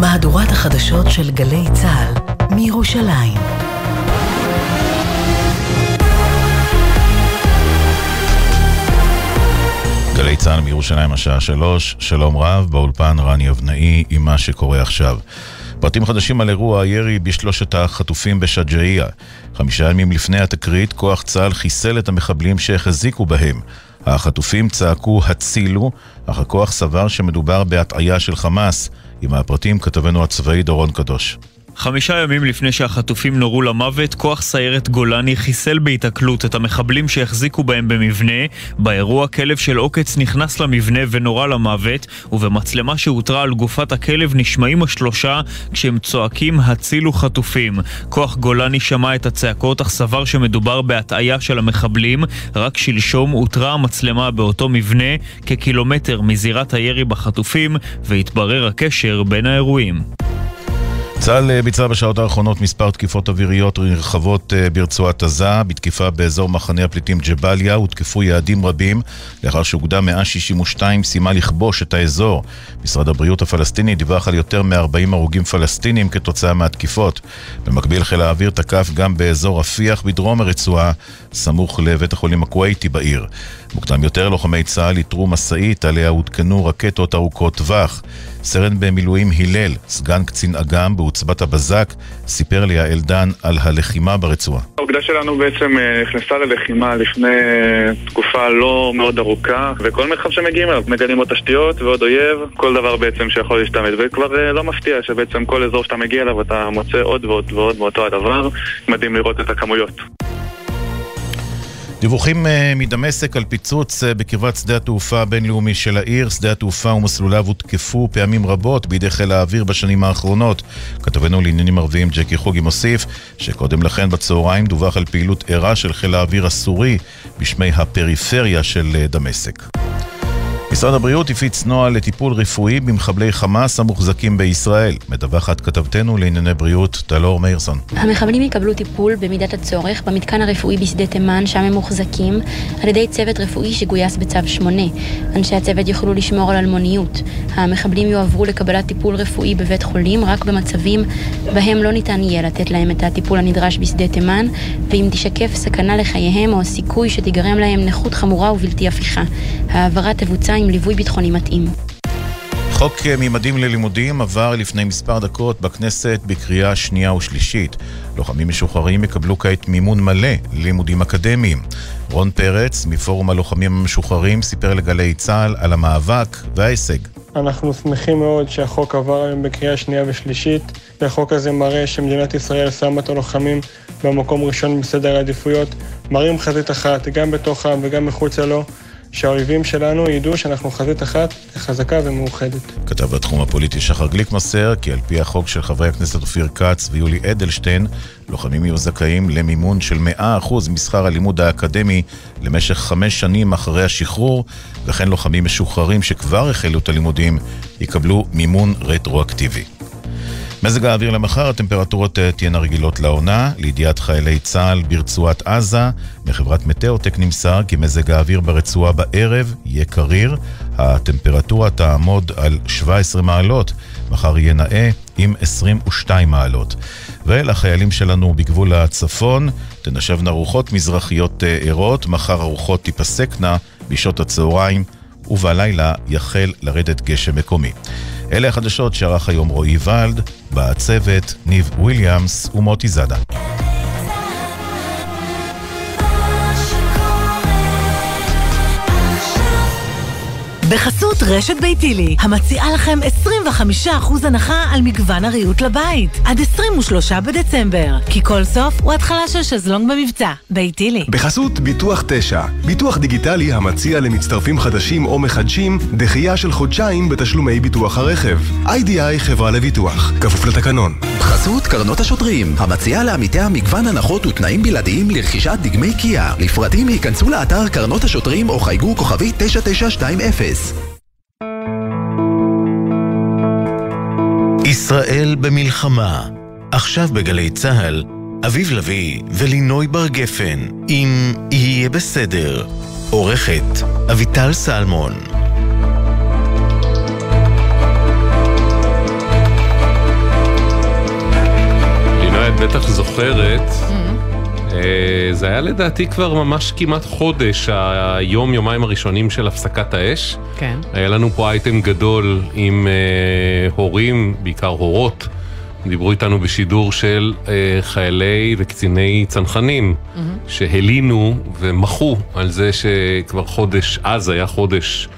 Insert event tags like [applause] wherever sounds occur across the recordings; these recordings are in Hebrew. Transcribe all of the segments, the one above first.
מהדורת החדשות של גלי צה"ל מירושלים. גלי צה"ל מירושלים השעה שלוש, שלום רב, באולפן רני אבנאי עם מה שקורה עכשיו. פרטים חדשים על אירוע הירי בשלושת החטופים בשג'אעיה. חמישה ימים לפני התקרית, כוח צה"ל חיסל את המחבלים שהחזיקו בהם. החטופים צעקו הצילו, אך הכוח סבר שמדובר בהטעיה של חמאס. עם הפרטים כתבנו הצבאי דורון קדוש. חמישה ימים לפני שהחטופים נורו למוות, כוח סיירת גולני חיסל בהיתקלות את המחבלים שהחזיקו בהם במבנה. באירוע כלב של עוקץ נכנס למבנה ונורה למוות, ובמצלמה שהותרה על גופת הכלב נשמעים השלושה כשהם צועקים הצילו חטופים. כוח גולני שמע את הצעקות אך סבר שמדובר בהטעיה של המחבלים. רק שלשום הותרה המצלמה באותו מבנה כקילומטר מזירת הירי בחטופים, והתברר הקשר בין האירועים. צה"ל אה, ביצע בשעות האחרונות מספר תקיפות אוויריות נרחבות אה, ברצועת עזה. בתקיפה באזור מחנה הפליטים ג'באליה הותקפו יעדים רבים לאחר שאוגדה 162 סיימה לכבוש את האזור. משרד הבריאות הפלסטיני דיווח על יותר מ-40 הרוגים פלסטינים כתוצאה מהתקיפות. במקביל חיל האוויר תקף גם באזור רפיח בדרום הרצועה, סמוך לבית החולים הכווייתי בעיר. מוקדם יותר לוחמי צה"ל איתרו משאית עליה הותקנו רקטות ארוכות טווח. סרן במילואים הלל, סגן קצין אג"ם בעוצבת הבזק, סיפר לי האלדן על הלחימה ברצועה. האוגדה שלנו בעצם אה, נכנסה ללחימה לפני תקופה לא מאוד ארוכה, וכל מרחב שמגיעים אליו, מגלים עוד תשתיות ועוד אויב, כל דבר בעצם שיכול להשתמש, וכבר אה, לא מפתיע שבעצם כל אזור שאתה מגיע אליו אתה מוצא עוד ועוד ועוד מאותו הדבר, מדהים לראות את הכמויות. דיווחים אה, מדמשק על פיצוץ אה, בקרבת שדה התעופה הבינלאומי של העיר. שדה התעופה ומסלוליו הותקפו פעמים רבות בידי חיל האוויר בשנים האחרונות. כתבנו לעניינים ערביים ג'קי חוגי מוסיף שקודם לכן בצהריים דווח על פעילות ערה של חיל האוויר הסורי בשמי הפריפריה של אה, דמשק. משרד הבריאות הפיץ נוהל לטיפול רפואי במחבלי חמאס המוחזקים בישראל. מדווחת כתבתנו לענייני בריאות, טלור מאירסון. המחבלים יקבלו טיפול במידת הצורך במתקן הרפואי בשדה תימן, שם הם מוחזקים, על ידי צוות רפואי שגויס בצו 8. אנשי הצוות יוכלו לשמור על אלמוניות. המחבלים יועברו לקבלת טיפול רפואי בבית חולים רק במצבים בהם לא ניתן יהיה לתת להם את הטיפול הנדרש בשדה תימן, ואם תשקף סכנה לחייהם או סיכוי שתגרם להם נכות חמורה ובלתי הפיכה. ההעברה תבוצע עם ליווי ביטחוני מתאים. חוק ממדים ללימודים עבר לפני מספר דקות בכנסת בקריאה שנייה ושלישית. לוחמים משוחררים יקבלו כעת מימון מלא ללימודים אקדמיים. רון פרץ, מפורום הלוחמים המשוחררים, סיפר לגלי צה"ל על המאבק וההישג. אנחנו שמחים מאוד שהחוק עבר היום בקריאה שנייה ושלישית, והחוק הזה מראה שמדינת ישראל שמה את הלוחמים במקום ראשון בסדר העדיפויות, מראים חזית אחת, גם בתוך העם וגם מחוצה לו. שהאויבים שלנו ידעו שאנחנו חזית אחת, חזקה ומאוחדת. כתב בתחום הפוליטי שחר גליק מסר כי על פי החוק של חברי הכנסת אופיר כץ ויולי אדלשטיין, לוחמים יהיו זכאים למימון של 100% משכר הלימוד האקדמי למשך חמש שנים אחרי השחרור, וכן לוחמים משוחררים שכבר החלו את הלימודים יקבלו מימון רטרואקטיבי. מזג האוויר למחר, הטמפרטורות אה, תהיינה רגילות לעונה. לידיעת חיילי צה"ל ברצועת עזה, מחברת מטאוטק נמסר כי מזג האוויר ברצועה בערב יהיה קריר. הטמפרטורה תעמוד על 17 מעלות, מחר יהיה נאה עם 22 מעלות. ולחיילים שלנו בגבול הצפון, תנשבנה רוחות מזרחיות אה, ערות, מחר הרוחות תיפסקנה בשעות הצהריים, ובלילה יחל לרדת גשם מקומי. אלה החדשות שערך היום רועי ולד, בצוות ניב וויליאמס ומוטי זאדה. בחסות רשת ביתילי, המציעה לכם 25% הנחה על מגוון הריהוט לבית. עד 23 בדצמבר. כי כל סוף הוא התחלה של שזלונג במבצע. ביתילי. בחסות ביטוח 9, ביטוח דיגיטלי המציע למצטרפים חדשים או מחדשים דחייה של חודשיים בתשלומי ביטוח הרכב. איי-די-איי חברה לביטוח, כפוף לתקנון. בחסות קרנות השוטרים, המציעה לעמיתיה מגוון הנחות ותנאים בלעדיים לרכישת דגמי קיה. לפרטים ייכנסו לאתר קרנות השוטרים או חייגו כוכבי 9920 פרס. ישראל במלחמה, עכשיו בגלי צה"ל, אביב לביא ולינוי בר גפן, אם יהיה בסדר. עורכת אביטל סלמון את בטח זוכרת mm. אה, זה היה לדעתי כבר ממש כמעט חודש, היום, יומיים הראשונים של הפסקת האש. כן. היה לנו פה אייטם גדול עם אה, הורים, בעיקר הורות. דיברו איתנו בשידור של אה, חיילי וקציני צנחנים, Mm-hmm. שהלינו ומחו על זה שכבר חודש, אז היה חודש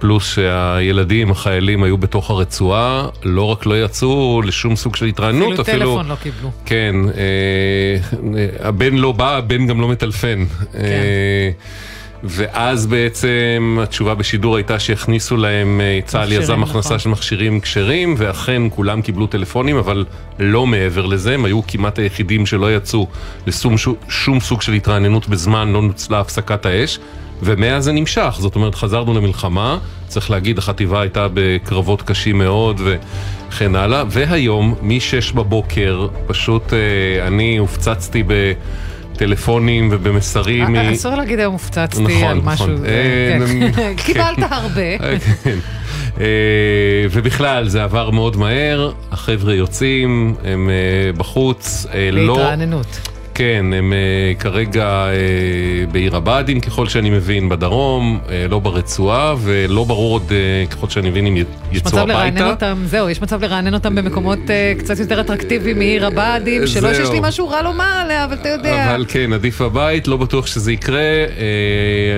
פלוס שהילדים, החיילים, היו בתוך הרצועה, לא רק לא יצאו לשום סוג של התרעננות, אפילו טלפון לא קיבלו. כן, אה, הבן לא בא, הבן גם לא מטלפן. כן. אה, ואז בעצם התשובה בשידור הייתה שהכניסו להם, אה, צה"ל יזם נכון. הכנסה של מכשירים כשרים, ואכן כולם קיבלו טלפונים, אבל לא מעבר לזה, הם היו כמעט היחידים שלא יצאו לשום שום, שום סוג של התרעננות בזמן, לא נוצלה הפסקת האש. ומאז זה נמשך, זאת אומרת חזרנו למלחמה, צריך להגיד החטיבה הייתה בקרבות קשים מאוד וכן הלאה, והיום מ-6 בבוקר פשוט אה, אני הופצצתי בטלפונים ובמסרים. אה, אסור להגיד היום הופצצתי נכון, על משהו. נכון. אה, אה, כן. [laughs] כן. קיבלת הרבה. כן. אה, ובכלל, זה עבר מאוד מהר, החבר'ה יוצאים, הם בחוץ, לא... להתרעננות. כן, הם אה, כרגע אה, בעיר הבה"דים, ככל שאני מבין, בדרום, אה, לא ברצועה, ולא ברור עוד, ככל שאני מבין, אם י- יש יצאו מצב לרענן הביתה. אותם, זהו, יש מצב לרענן אותם במקומות קצת יותר אטרקטיביים מעיר הבה"דים, שלא. שיש לי משהו רע לומר עליה, אבל אתה יודע. אבל כן, עדיף בבית, לא בטוח שזה יקרה,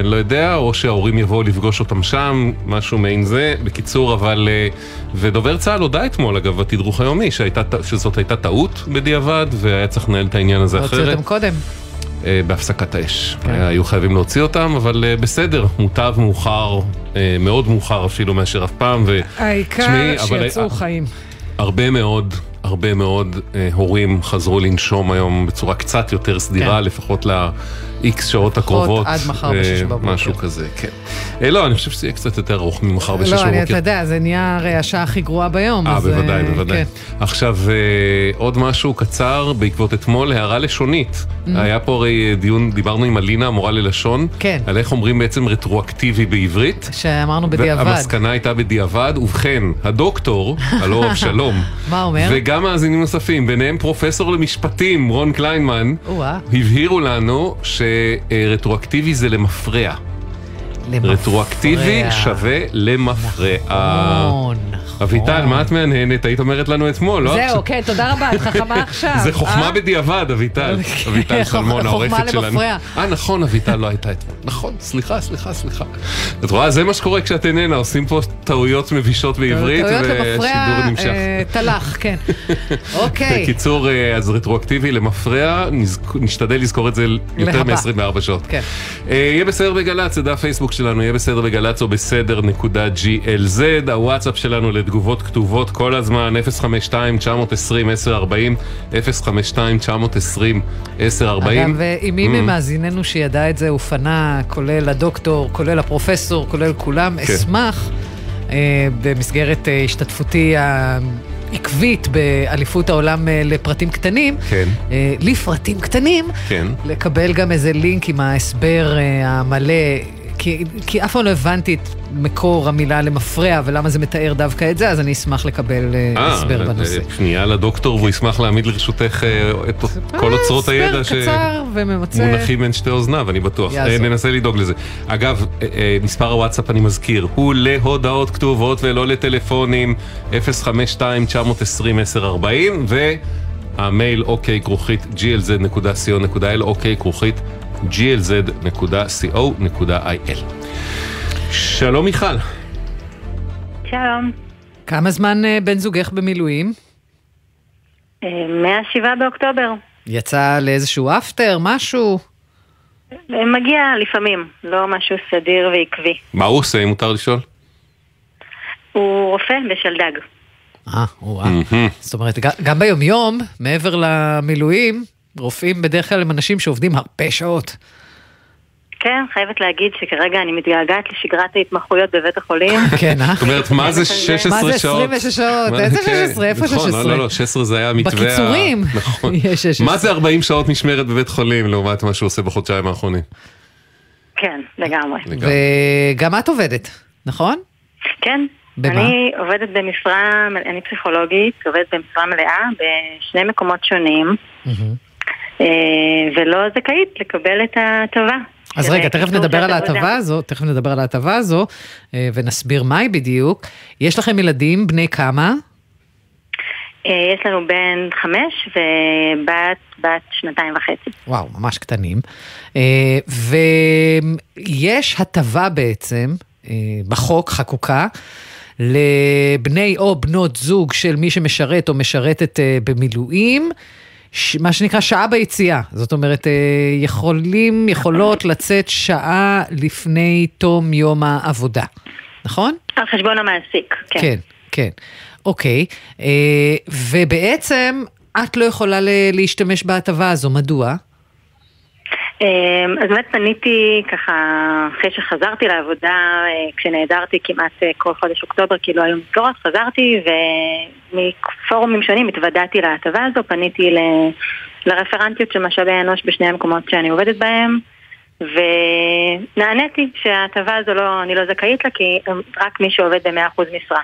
אני לא יודע, או שההורים יבואו לפגוש אותם שם, משהו מעין זה. בקיצור, אבל... ודובר צה"ל הודה אתמול, אגב, בתדרוך היומי, שזאת הייתה טעות בדיעבד, והיה צריך לנהל את העניין הזה אחרת. אותם קודם. אה, בהפסקת האש. כן. אה, היו חייבים להוציא אותם, אבל אה, בסדר, מוטב מאוחר, אה, מאוד מאוחר אפילו מאשר אף פעם. ו... העיקר תשמעי, אבל- שיצאו חיים. הרבה מאוד, הרבה מאוד אה, הורים חזרו לנשום היום בצורה קצת יותר סדירה, כן. לפחות ל-X שעות הקרובות. עד מחר אה, בשש בבוקר. משהו כזה, כן. אה, לא, אני חושב שזה יהיה קצת יותר ארוך ממחר בשש לא, אני- אתה בבוקר. יודע, זה נהיה הרי השעה הכי גרועה ביום. אה, בוודאי, אה, בוודאי. כן. עכשיו, עוד משהו קצר בעקבות אתמול, הערה לשונית. היה פה הרי דיון, דיברנו עם אלינה, המורה ללשון, Mm-hmm. כן. על איך אומרים בעצם רטרואקטיבי בעברית. שאמרנו בדיעבד. והמסקנה הייתה בדיעבד, ובכן, הדוקטור, [laughs] הלא אבשלום, מה אומר? וגם מאזינים נוספים, ביניהם פרופסור למשפטים, רון קליינמן. הבהירו לנו שרטרואקטיבי זה למפרע. למפרע. רטרואקטיבי שווה למפרע. נכון, אביטל, מה את מהנהנת? היית אומרת לנו אתמול, לא? זהו, כן, תודה רבה, את חכמה [laughs] עכשיו. זה חוכמה אה? בדיעבד, אביטל. [laughs] אביטל חוכ- שלמון, חוכמה העורכת שלנו. אה, נכון, אביטל לא הייתה אתמול. נכון, סליחה, סליחה, סליחה. את רואה, זה מה שקורה כשאת איננה, עושים פה טעויות מבישות בעברית, והשידור למפרע, נמשך. אה, תל"ח, כן. [laughs] אוקיי. בקיצור, אה, אז רטרואקטיבי למפרע, נשתדל לזכור את זה יותר להבא. מ-24 שעות. כן. יהיה בסדר בגל"צ, זה דף פייסבוק שלנו, יהיה בסדר בגל"צ או בסדר נקודה glz, הוואטסאפ שלנו לתגובות כתובות כל הזמן, 052-920-1040, 052-920-1040. אגב, אה, אם מי Mm. ממאזיננו שידע את זה, הוא פנה, כולל הדוקטור, כולל הפרופסור, כולל כולם, כן. אשמח, אה, במסגרת אה, השתתפותי העקבית באליפות העולם אה, לפרטים קטנים, כן, אה, לפרטים קטנים, כן. לקבל גם איזה לינק עם ההסבר אה, המלא. כי, כי אף פעם לא הבנתי את מקור המילה למפרע ולמה זה מתאר דווקא את זה, אז אני אשמח לקבל אה, אה, הסבר בנושא. אה, פנייה לדוקטור והוא ישמח להעמיד לרשותך אה, את כל אוצרות הידע. שמונחים בין שתי אוזניו, אני בטוח. אה, ננסה לדאוג לזה. אגב, אה, אה, מספר הוואטסאפ, אני מזכיר, הוא להודעות כתובות ולא לטלפונים, 052-920-1040, והמייל אוקיי כרוכית glz.co.il, אוקיי כרוכית glz.co.il. שלום מיכל. שלום. כמה זמן אה, בן זוגך במילואים? אה, מהשבעה באוקטובר. יצא לאיזשהו אפטר, משהו? אה, מגיע לפעמים, לא משהו סדיר ועקבי. מה הוא עושה, אם מותר לשאול? הוא רופא בשלדג. אה, וואו. זאת אומרת, גם ביומיום, מעבר למילואים, רופאים בדרך כלל הם אנשים שעובדים הרבה שעות. כן, חייבת להגיד שכרגע אני מתגעגעת לשגרת ההתמחויות בבית החולים. [laughs] כן, אה? זאת אומרת, מה זה [laughs] 16 שעות? מה זה 26 שעות? איזה כן, 16? איפה נכון, 16? לא, לא, לא, 16 זה היה המתווה ה... בקיצורים. [laughs] נכון. יש 16. מה זה 40 שעות משמרת בבית חולים לעומת מה שהוא עושה בחודשיים האחרונים? כן, לגמרי. וגם את עובדת, נכון? כן. במה? אני עובדת במשרה, אני פסיכולוגית, עובדת במשרה מלאה בשני מקומות שונים. אה, ולא זכאית לקבל את ההטבה. אז רגע, תכף נדבר על. ההטבה הזו, תכף נדבר על ההטבה הזו, אה, ונסביר מהי בדיוק. יש לכם ילדים, בני כמה? אה, יש לנו בן חמש ובת בת שנתיים וחצי. וואו, ממש קטנים. ויש הטבה בעצם, בחוק, חקוקה, לבני או בנות זוג של מי שמשרת או משרתת במילואים, ש- מה שנקרא שעה ביציאה. זאת אומרת, אה, יכולים, יכולות לצאת שעה לפני תום יום העבודה, נכון? על חשבון המעסיק, כן. כן, כן. אוקיי, אה, ובעצם את לא יכולה להשתמש בהטבה הזו, מדוע? אמ, אז באמת פניתי ככה, אחרי שחזרתי לעבודה, אה, כשנעדרתי כמעט אה, כל חודש אוקטובר, כי לא היו מסגרות, חזרתי ומפורומים שונים התוודעתי להטבה הזו, פניתי ל- לרפרנטיות של משאבי אנוש בשני המקומות שאני עובדת בהם, ונעניתי שההטבה הזו לא, אני לא זכאית לה, כי רק מי שעובד ב-100% משרה.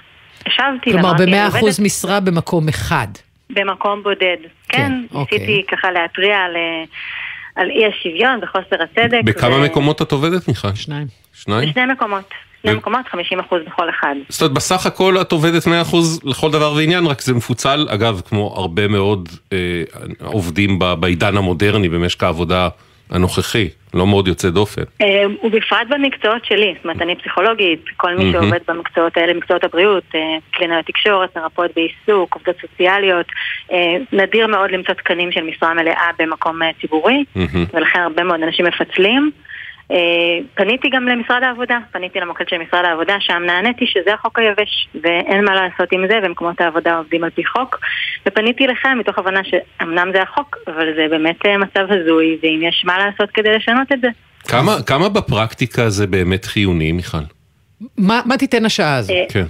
השבתי, כלומר, אמרתי, אני ב-100% עובדת משרה במקום אחד. במקום בודד. כן, אוקיי. ניסיתי ככה להתריע על, על אי השוויון וחוסר הצדק. בכמה ו- מקומות את עובדת, מיכל? שניים. שניים? בשני מקומות. שני ו- מקומות, 50% בכל אחד. זאת אומרת, בסך הכל את עובדת 100% לכל דבר ועניין, רק זה מפוצל, אגב, כמו הרבה מאוד אה, עובדים ב- בעידן המודרני במשק העבודה הנוכחי, לא מאוד יוצא דופן. אה, ובפרט במקצועות שלי, זאת אומרת, אני פסיכולוגית, כל מי. שעובד במקצועות האלה, מקצועות הבריאות, אה, קלינאיות תקשורת, מרפאות בעיסוק, עובדות סוציאליות, אה, נדיר מאוד למצוא תקנים של משרה מלאה במקום אה, ציבורי. ולכן הרבה מאוד אנשים מפצלים. אה, פניתי גם למשרד העבודה, פניתי למוקד של משרד העבודה, שם נעניתי שזה החוק היבש ואין מה לעשות עם זה ומקומות העבודה עובדים על פי חוק ופניתי לכם מתוך הבנה שאמנם זה החוק, אבל זה באמת אה, מצב הזוי ואם יש מה לעשות כדי לשנות את זה. כמה, כמה בפרקטיקה זה באמת חיוני, מיכל? מה, מה תיתן השעה הזו? אה, כן.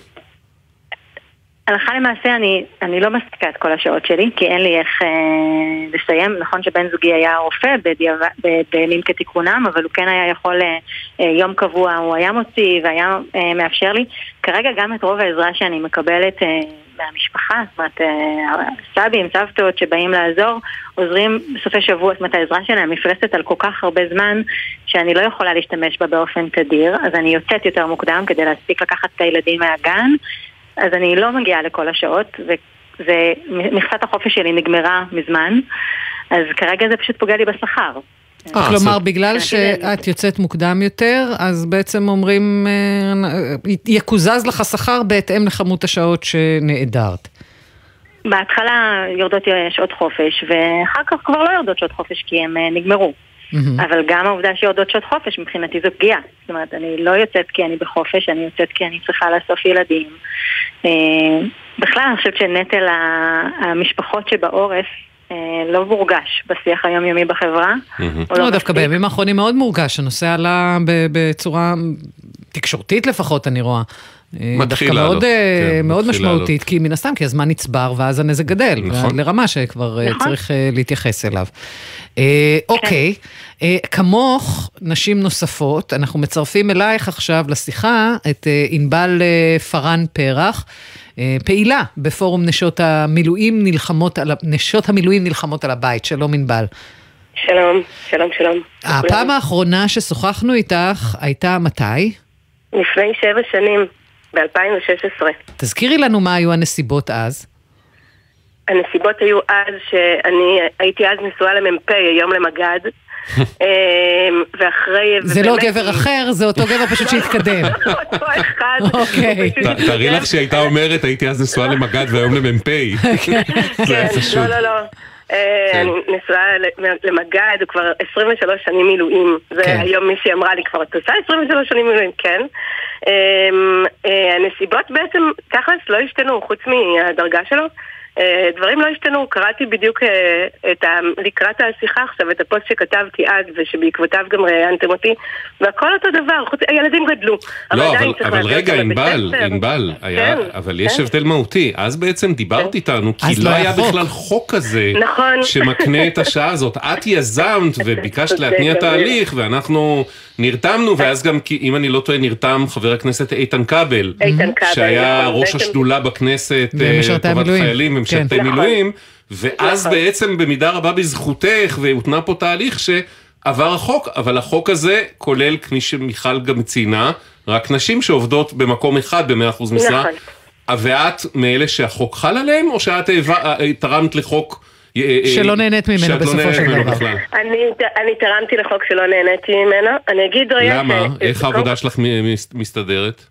הלכה למעשה אני, אני לא מספיקה את כל השעות שלי, כי אין לי איך אה, לסיים. נכון שבן זוגי היה רופא בימים כתיקונם, אבל הוא כן היה יכול, אה, אה, יום קבוע הוא היה מוציא והיה אה, מאפשר לי. כרגע גם את רוב העזרה שאני מקבלת אה, מהמשפחה, זאת אומרת, אה, סבים, סבתות שבאים לעזור, עוזרים בסופי שבוע, זאת אומרת העזרה שלהם נפרסת על כל כך הרבה זמן, שאני לא יכולה להשתמש בה באופן תדיר, אז אני יוצאת יותר מוקדם כדי להספיק לקחת את הילדים מהגן. אז אני לא מגיעה לכל השעות, ומכסת החופש שלי נגמרה מזמן, אז כרגע זה פשוט פוגע לי בשכר. כלומר, זאת- בגלל מבחינתי זה- שאת יוצאת מוקדם יותר, אז בעצם אומרים, אה, יקוזז לך שכר בהתאם לכמות השעות שנעדרת. בהתחלה יורדות שעות חופש, ואחר כך כבר לא יורדות שעות חופש כי הם אה, נגמרו. מהמם. אבל גם העובדה שיורדות שעות חופש מבחינתי זו פגיעה. זאת אומרת, אני לא יוצאת כי אני בחופש, אני יוצאת כי אני צריכה לאסוף ילדים. אה, בכלל, אני חושבת שנטל המשפחות שבעורף אה, לא מורגש בשיח היומיומי בחברה. או לא, לא דווקא. בימים האחרונים מאוד מורגש, הנושא עלה ב- בצורה תקשורתית לפחות, אני רואה. אה, מתחיל דווקא מאוד, אה, כן, מאוד משמעותית. כי מן הסתם, כי הזמן נצבר ואז הנזק גדל, נכון. לרמה שכבר אה, נכון. צריך להתייחס אליו. אה, אוקיי, כמוך, נשים נוספות, אנחנו מצרפים אלייך עכשיו לשיחה את ענבל פארן פרח. פעילה בפורום נשות המילואים נלחמות על, נשות המילואים נלחמות על הבית, שלום ענבל. שלום, שלום, שלום. הפעם האחרונה ששוחחנו איתך הייתה מתי? לפני שבע שנים, ב-2016. תזכירי לנו מה היו הנסיבות אז. הנסיבות היו אז שאני הייתי אז נשואה למ"פ, היום למג"ד. [laughs] אמ, ואחרי... זה לא גבר אחר, זה אותו גבר פשוט שהתקדם. [laughs] אותו אחד. אוקיי. תארי לך שהיא הייתה אומרת, הייתי אז נשואה למג"ד והיום למ"פ. [laughs] זה כן, פשוט. לא, לא, לא. אה, כן. אני נשואה למג"ד, הוא כבר 23 שנים מילואים. זה כן. היום מישהי אמרה לי, כבר את עושה 23 שנים מילואים, כן. אמ, אה, הנסיבות בעצם, תכלס, לא השתנו, חוץ מהדרגה שלו. אה, דברים לא השתנו, קראתי בדיוק אה, את ה... לקראת השיחה עכשיו, את הפוסט שכתבתי אז, ושבעקבותיו גם ראיינתם אותי, והכל אותו דבר, חוץ... הילדים גדלו. לא, אבל, אבל רגע, ענבל. ענבל, היה, כן, אבל יש כן. הבדל מהותי. אז בעצם דיברת איתנו, כי לא לא היה חוק. בכלל חוק כזה, נכון. שמקנה את השעה הזאת. את יזמת וביקשת צודק, להתניע. תהליך, ואנחנו נרתמנו, ואז גם, אם אני לא טועה, נרתם חבר הכנסת איתן כבל. איתן כבל, שהיה נכון, ראש השדולה בכנסת, אה, לטובת. חיילים משרתי כן. מילואים, ואז נכון. בעצם במידה רבה בזכותך, והותנה פה תהליך שעבר החוק, אבל החוק הזה כולל, כפי שמיכל גם ציינה, רק נשים שעובדות במקום אחד ב-100% משרה. נכון. ואת מאלה שהחוק חל עליהם, או שאת העבר- תרמת לחוק... אה, אה, שלא נהנית ממנו שאת לא בסופו נהנית של ממנו דבר. בכלל? אני, תרמתי לחוק שלא נהניתי ממנו. אני אגיד רגע... למה? איך העבודה שלך מסתדרת?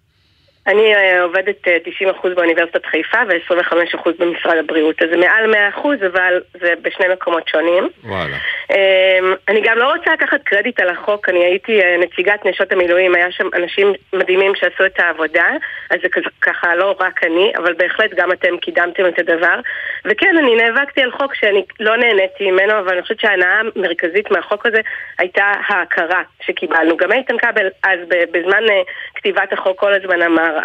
אני אה, עובדת אה, 90% באוניברסיטת חיפה ו-25% במשרד הבריאות. אז זה מעל 100% אבל זה בשני מקומות שונים. וואלה. אמ, אני גם לא רוצה לקחת קרדיט על החוק, אני הייתי אה, נציגת נשות המילואים, היה שם אנשים מדהימים שעשו את העבודה, אז זה כזה- ככה לא רק אני, אבל בהחלט גם אתם קידמתם את הדבר. וכן, אני נאבקתי על חוק שאני לא נהניתי ממנו, אבל אני חושבת שההנאה המרכזית מהחוק הזה הייתה ההכרה שקיבלנו. גם איתן כבל אז בזמן אה, כתיבת החוק כל הזמן אמר,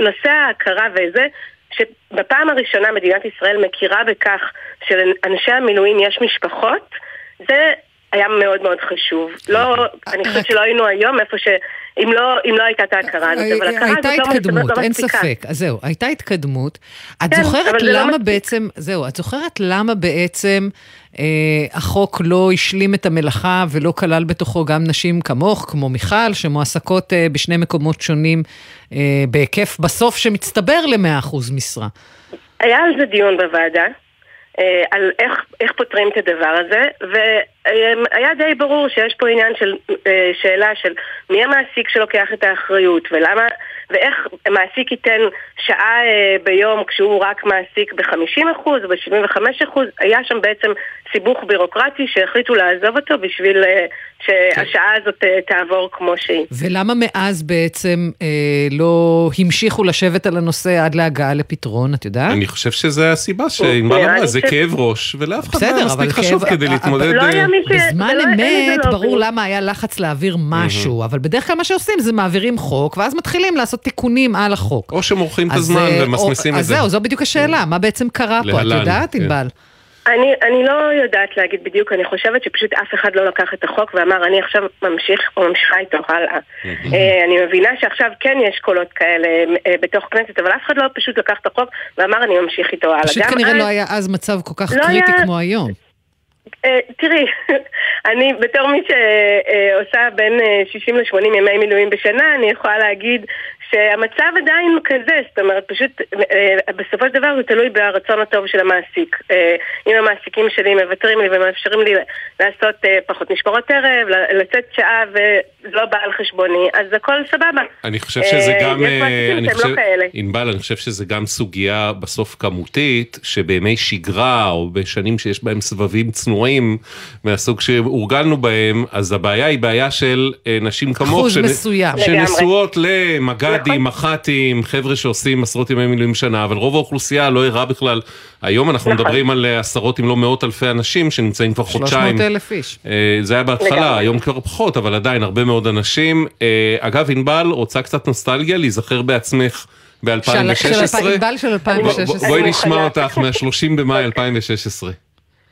נושא ההכרה וזה, שבפעם הראשונה מדינת ישראל מכירה בכך שלאנשי המילואים יש משפחות, זה היה מאוד מאוד חשוב. לא, אני חושבת שלא היינו היום איפה ש... אם לא, אם לא הייתה את ההכרה הזאת, אבל הכרה הזאת הייתה לא התקדמות, לא אין. ספק. אז זהו, הייתה התקדמות. את כן, זוכרת לא למה. בעצם, זהו, את זוכרת למה בעצם אה, החוק לא השלים את המלאכה ולא כלל בתוכו גם נשים כמוך, כמו מיכל, שמועסקות אה, בשני מקומות שונים אה, בהיקף בסוף שמצטבר ל-100% משרה? היה על זה דיון בוועדה, אה, על איך, איך פותרים את הדבר הזה, והיה די ברור שיש פה עניין של אה, שאלה של מי המעסיק שלוקח את האחריות, ולמה, ואיך מעסיק ייתן שעה אה, ביום כשהוא רק מעסיק ב-50% או ב-75%, היה שם בעצם סיבוך בירוקרטי שהחליטו לעזוב אותו בשביל אה, שהשעה הזאת אה, תעבור כמו שהיא. ולמה מאז בעצם אה, לא המשיכו לשבת על הנושא עד להגעה לפתרון, את יודעת? אני חושב שזה הסיבה שענבל נראה אמרה, לי זה ש- כאב ראש, ולאף אחד לא היה מספיק חשוב כאב- כדי אבל- להתמודד... לא ש... בזמן לא- אין אמת לא ברור. למה היה לחץ להעביר משהו, אבל בדרך כלל מה שעושים זה מעבירים חוק, ואז מתחילים לעשות תיקונים על החוק. או שמורחים את הזמן ומסמסים או- את זה. אז זהו, זו בדיוק השאלה, מה בעצם קרה פה, את יודעת, כן. ענבל? אני, אני לא יודעת להגיד בדיוק, אני חושבת שפשוט אף אחד לא לקח את החוק ואמר אני עכשיו ממשיך או ממשיכה איתו הלאה. אה, אני מבינה שעכשיו כן יש קולות כאלה אה, בתוך כנסת, אבל אף אחד לא פשוט לקח את החוק ואמר אני ממשיך איתו הלאה. פשוט כנראה אז- לא היה אז מצב כל כך לא קריטי היה- כמו היום. אה, תראי, [laughs] אני בתור מי שעושה בין אה, 60 ל-80 ימי מילואים בשנה, אני יכולה להגיד שהמצב עדיין כזה, זאת אומרת, פשוט אה, בסופו של דבר זה תלוי ברצון הטוב של המעסיק. אה, אם המעסיקים שלי מוותרים לי ומאפשרים לי לעשות אה, פחות משמרות ערב, לצאת שעה ולא בא על חשבוני, אז הכל סבבה. אני חושב שזה אה, גם, יש אה, מעסיקים אני שהם חושב, לא כאלה. ענבל, אני חושב שזה גם סוגיה בסוף כמותית, שבימי שגרה או בשנים שיש בהם סבבים צנועים מהסוג שהורגלנו בהם, אז הבעיה היא בעיה של אה, נשים כמוך, אחוז מסוים. שנשואות למג"דים, מח"טים, חבר'ה שעושים עשרות ימי מילואים שנה, אבל רוב האוכלוסייה לא ערה בכלל. היום אנחנו נכון. מדברים על אה, עשרות אם לא מאות אלפי אנשים שנמצאים כבר חודשיים. 300 אלף איש. אה, זה היה בהתחלה. היום כבר פחות, אבל עדיין הרבה מאוד אנשים. אה, אגב, ענבל, רוצה קצת נוסטלגיה, להיזכר בעצמך של- של ב-2016? אלפיים- ענבל של 2016. בואי נשמע. אותך מה-30 במאי 2016.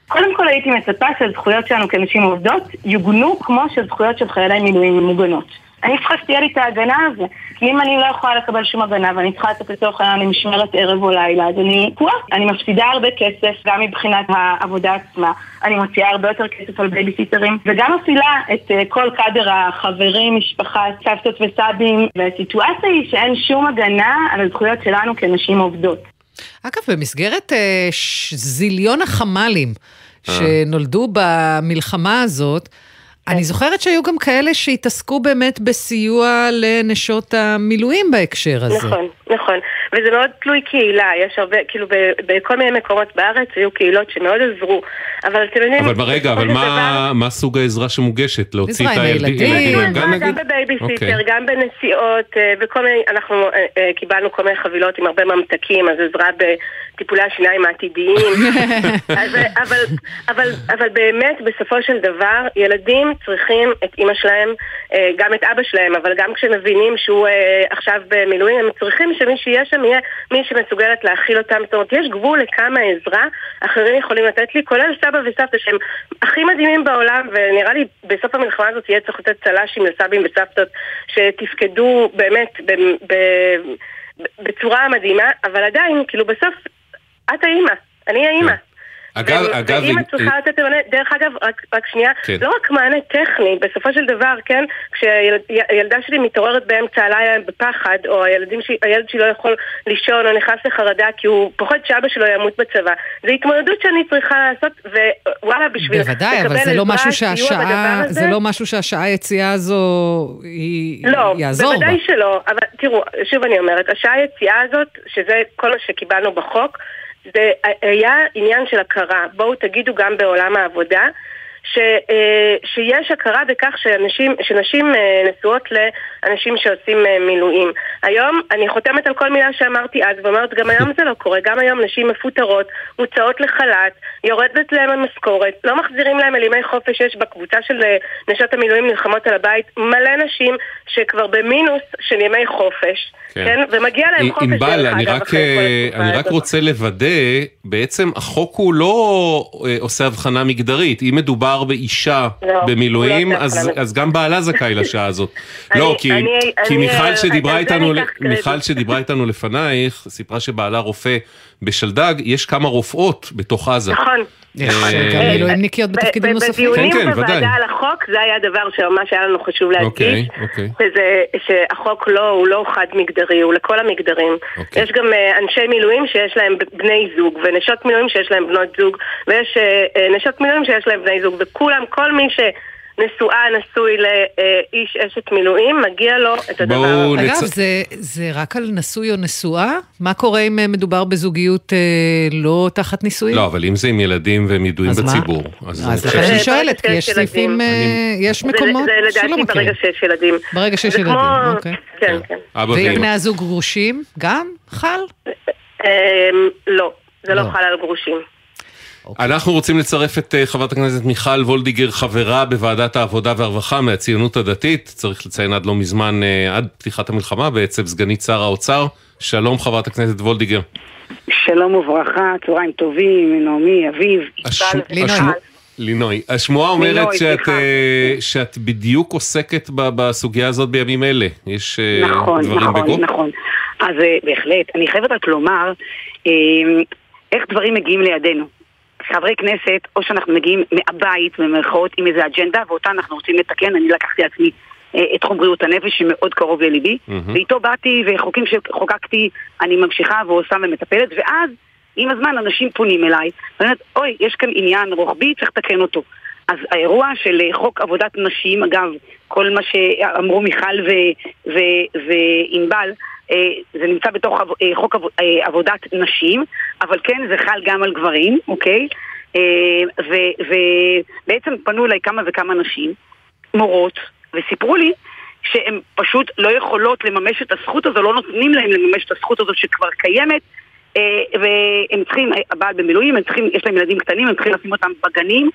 קודם כל הייתי מצפה שהזכויות שלנו כנשים עובדות יוגנו כמו שזכויות של חיילי מילואים מוגנות. אני צריכה שתהיה לי את ההגנה הזו, כי אם אני לא יכולה לקבל שום הגנה ואני צריכה לצאת לצורך העניין למשמרת ערב או לילה, אז אני תקועה. אני מפסידה הרבה כסף, גם מבחינת העבודה עצמה. אני מוציאה הרבה יותר כסף על בייביסיטרים, וגם מפעילה את אה, כל קאדר החברים, משפחה, סבתות וסבים, והסיטואציה היא שאין שום הגנה על הזכויות שלנו כנשים עובדות. אגב, במסגרת אה, ש- זיליון החמ"לים שנולדו במלחמה הזאת, אני זוכרת שהיו גם כאלה שהתעסקו באמת בסיוע לנשות המילואים בהקשר הזה. נכון, נכון. וזה מאוד תלוי קהילה, יש הרבה, כאילו ב- בכל מיני מקומות בארץ היו קהילות שמאוד עזרו, אבל אתם יודעים... אבל ברגע, אבל מה- מה סוג העזרה שמוגשת? להוציא את הילדים גם, בבייביסיטר, אוקיי. גם בנסיעות, אה, וכל מיני, אנחנו אה, אה, קיבלנו כל מיני חבילות עם הרבה ממתקים, אז עזרה בטיפולי השיניים העתידיים. [laughs] אז, אבל, אבל, אבל באמת, בסופו של דבר, ילדים צריכים את אימא שלהם, אה, גם את אבא שלהם, אבל גם כשמבינים שהוא אה, עכשיו במילואים, הם צריכים שמי שיהיה שם יהיה מי שמסוגלת להכיל אותם. זאת אומרת, יש גבול לכמה עזרה אחרים יכולים לתת לי, כולל סבא וסבתא שהם הכי מדהימים בעולם, ונראה לי בסוף המלחמה הזאת יהיה צריך לתת צל"שים לסבים וסבתות שתפקדו באמת ב, ב, בצורה מדהימה, אבל עדיין, כאילו בסוף, את האימא. אני האימא. אגב, ו- אגב, ואם את צריכה לתת מענה, דרך אגב, רק, רק שנייה, כן. לא רק מענה טכני, בסופו של דבר, כן, כשהילדה שלי מתעוררת באמצע הלילה בפחד, או הילד שלי לא יכול לישון, או נכנס לחרדה כי הוא פוחד שאבא שלו ימות בצבא, זו התמודדות שאני צריכה לעשות, ווואלה, בשביל בוודאי, אבל לקבל זה לא עזרה, משהו סיוע שהשעה, בדבר הזה, זה לא משהו שהשעה היציאה הזו היא לא, יעזור בה. בוודאי שלא, אבל תראו, שוב אני אומרת, השעה היציאה הזאת, שזה כל מה שקיבלנו בחוק, זה היה עניין של הכרה. בואו תגידו גם בעולם העבודה. ש, אה, שיש הכרה בכך שאנשים, שנשים אה, נשואות לאנשים שעושים אה, מילואים. היום אני חותמת על כל מילה שאמרתי אז, ואומרת גם היום זה לא קורה. גם היום נשים מפוטרות, מוצאות לחל"ת, יורדת להם המשכורת, לא מחזירים להם על ימי חופש. יש בקבוצה של נשות המילואים נלחמות על הבית מלא נשים שכבר במינוס של ימי חופש. כן. כן, ומגיע להם חופש ענבל, אני רק, אני רק. רוצה לוודא, בעצם החוק הוא לא עושה הבחנה מגדרית. אם מדובר באישה לא, במילואים, לא אז, הבחנה. אז גם בעלה זכאי לשעה הזאת. לא, כי, אני- כי אני, מיכל אה, שדיברה איתנו. מיכל שדיברה איתנו לפנייך, סיפרה שבעלה רופא בשלדג, יש כמה רופאות בתוך עזה. נכון. אה, גם מילואימניקיות בתפקידים ב- נוספים. בדיונים כן, כן. בוועדה על החוק, זה היה דבר שממש היה לנו חשוב להדגיש. אוקיי, אוקיי. שזה, שהחוק לא, הוא לא חד מגדרי, הוא לכל המגדרים. אוקיי. יש גם אה, אנשי מילואים שיש להם בני זוג, ונשות מילואים שיש להם בנות זוג, ויש אה, אה, נשות מילואים שיש להם בני זוג, וכולם, כל מי שנשואה, נשוי לאיש אשת מילואים, מגיע לו את הדבר הזה. אגב, זה, זה רק על נשוי או נשואה? מה קורה אם אה, מדובר בזוגיות אה, לא תחת נישואים? לא, אבל אם זה עם ילדים והם ידועים אז מה? בציבור, אז אז אני לכן אני שואלת, כי יש סעיפים. אה, יש זה- מקומות זה שלא לדעתי מכירים. ברגע שיש ילדים. ברגע שיש זה ילדים, כמו- אוקיי. כן, כן. אבא ואם. בני הזוג גרושים, גם חל? אמ, לא, זה לא לא. חל על גרושים. אנחנו רוצים לצרף את אה, חברת הכנסת מיכל וולדיגר, חברה בוועדת העבודה והרווחה מהציונות הדתית, צריך לציין עד לא מזמן, אה, עד פתיחת המלחמה בעצם, סגנית שר האוצר. שלום חברת הכנסת וולדיגר. שלום וברכה, צהריים טובים, נעמי, אביב, הש- יפעת, השמו- לינוי. השמועה אומרת לינוי, שאת. אה, שאת בדיוק עוסקת בסוגיה הזאת בימים אלה. יש אה, נכון, דברים נכון, בגו? נכון. אז אה, בהחלט, אני חייבת רק לומר איך דברים מגיעים לידינו. חברי כנסת, או שאנחנו מגיעים מהבית, במרכאות, עם איזה אג'נדה, ואותה אנחנו רוצים לתקן, אני לקחתי לעצמי אה, את תחום בריאות הנפש, שמאוד קרוב לליבי, מהמם. ואיתו באתי, וחוקים שחוקקתי, אני ממשיכה ועושה ומטפלת, ואז, עם הזמן, אנשים פונים אליי, אומרת, אוי, יש כאן עניין רוחבי, צריך לתקן אותו. אז האירוע של אה, חוק עבודת נשים, אגב, כל מה שאמרו מיכל וענבל, אה, זה נמצא בתוך אה, חוק עב- עבודת נשים, אבל כן, זה חל גם על גברים, אוקיי? ובעצם פנו אליי כמה וכמה נשים, מורות, וסיפרו לי שהן פשוט לא יכולות לממש את הזכות הזו, לא נותנים להן לממש את הזכות הזו שכבר קיימת, והם צריכים, הבעל במילואים, הם צריכים, יש להם ילדים קטנים, הם צריכים לשים אותם בגנים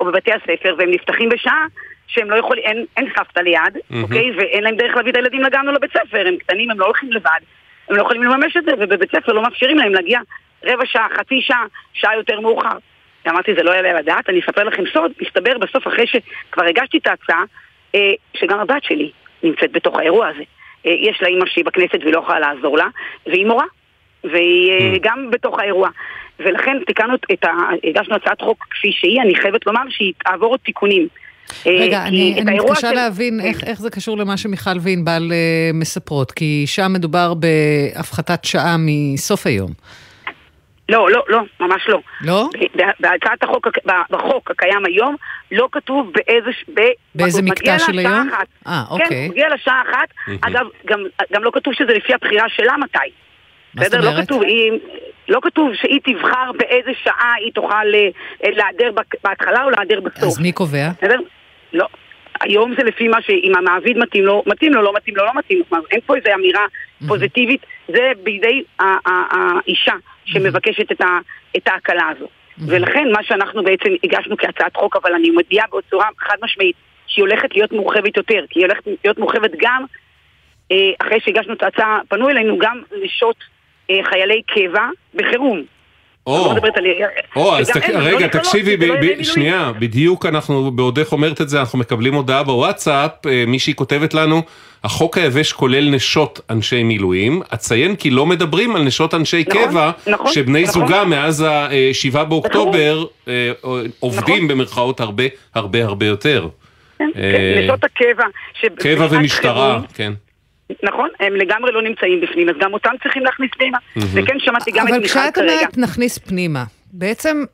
או בבתי הספר, והם נפתחים בשעה שהם לא יכולים, אין, אין סבתא ליד, מהמם. אוקיי? ואין להם דרך להביא את הילדים לגן או לבית ספר, הם קטנים, הם לא הולכים לבד, הם לא יכולים לממש את זה, ובבית ספר לא מאפשרים להם להגיע רבע שעה, חצי שעה, שעה יותר מאוחר. אמרתי, זה לא יעלה על הדעת, אני אספר לכם סוד, מסתבר בסוף, אחרי שכבר הגשתי את ההצעה, אה, שגם הבת שלי נמצאת בתוך האירוע הזה. אה, יש לה אימא שהיא בכנסת והיא לא יכולה לעזור לה, והיא מורה, והיא אה, גם בתוך האירוע. ולכן תיקנו את ה... הגשנו הצעת חוק כפי שהיא, אני חייבת לומר שהיא תעבור עוד תיקונים. אה, רגע, אני, אני מתקשה של- להבין איך, איך זה קשור למה שמיכל וענבל אה, מספרות, כי שם מדובר בהפחתת שעה מסוף היום. לא, לא, לא, ממש לא. לא? בהצעת החוק, בחוק הקיים היום, לא כתוב באיזה... באיזה מקטע של היום? אחת. אה, כן, אוקיי. מגיע לשעה אחת. אגב, גם, גם לא כתוב שזה לפי הבחירה שלה מתי. מה זאת בסדר? לא אומרת? כתוב, היא, לא כתוב שהיא תבחר באיזה שעה היא תוכל אה, להיעדר בק- בהתחלה או להיעדר בסוף. אז מי קובע? בסדר? לא. היום זה לפי מה שאם המעביד מתאים לו, מתאים לו, לא מתאים לו, לא מתאים לו. כלומר, אין פה איזו אמירה פוזיטיבית, זה בידי האישה שמבקשת את ההקלה הזו. ולכן מה שאנחנו בעצם הגשנו כהצעת חוק, אבל אני מודיעה בצורה חד משמעית שהיא הולכת להיות מורחבת יותר, כי היא הולכת להיות מורחבת גם אה, אחרי שהגשנו את ההצעה, פנו אלינו גם נשות אה, חיילי קבע בחירום. אני לא. או, אז תק... לא רגע, תקשיבי, לא ב- ב-. שנייה, בדיוק אנחנו, בעודך אומרת את זה, אנחנו מקבלים הודעה בוואטסאפ, אה, מישהי כותבת לנו, החוק היבש כולל נשות אנשי מילואים, אציין כי לא מדברים על נשות אנשי נכון, קבע, נכון, שבני נכון. זוגם מאז ה-7 באוקטובר אה, עובדים במרכאות הרבה הרבה הרבה יותר. כן, אה, נשות הקבע. קבע ומשטרה, חירום, כן. נכון, הם לגמרי לא נמצאים בפנים, אז גם אותם צריכים להכניס פנימה. וכן שמעתי גם את אבל מיכל כשאת כרגע. אומרת נכניס פנימה, בעצם...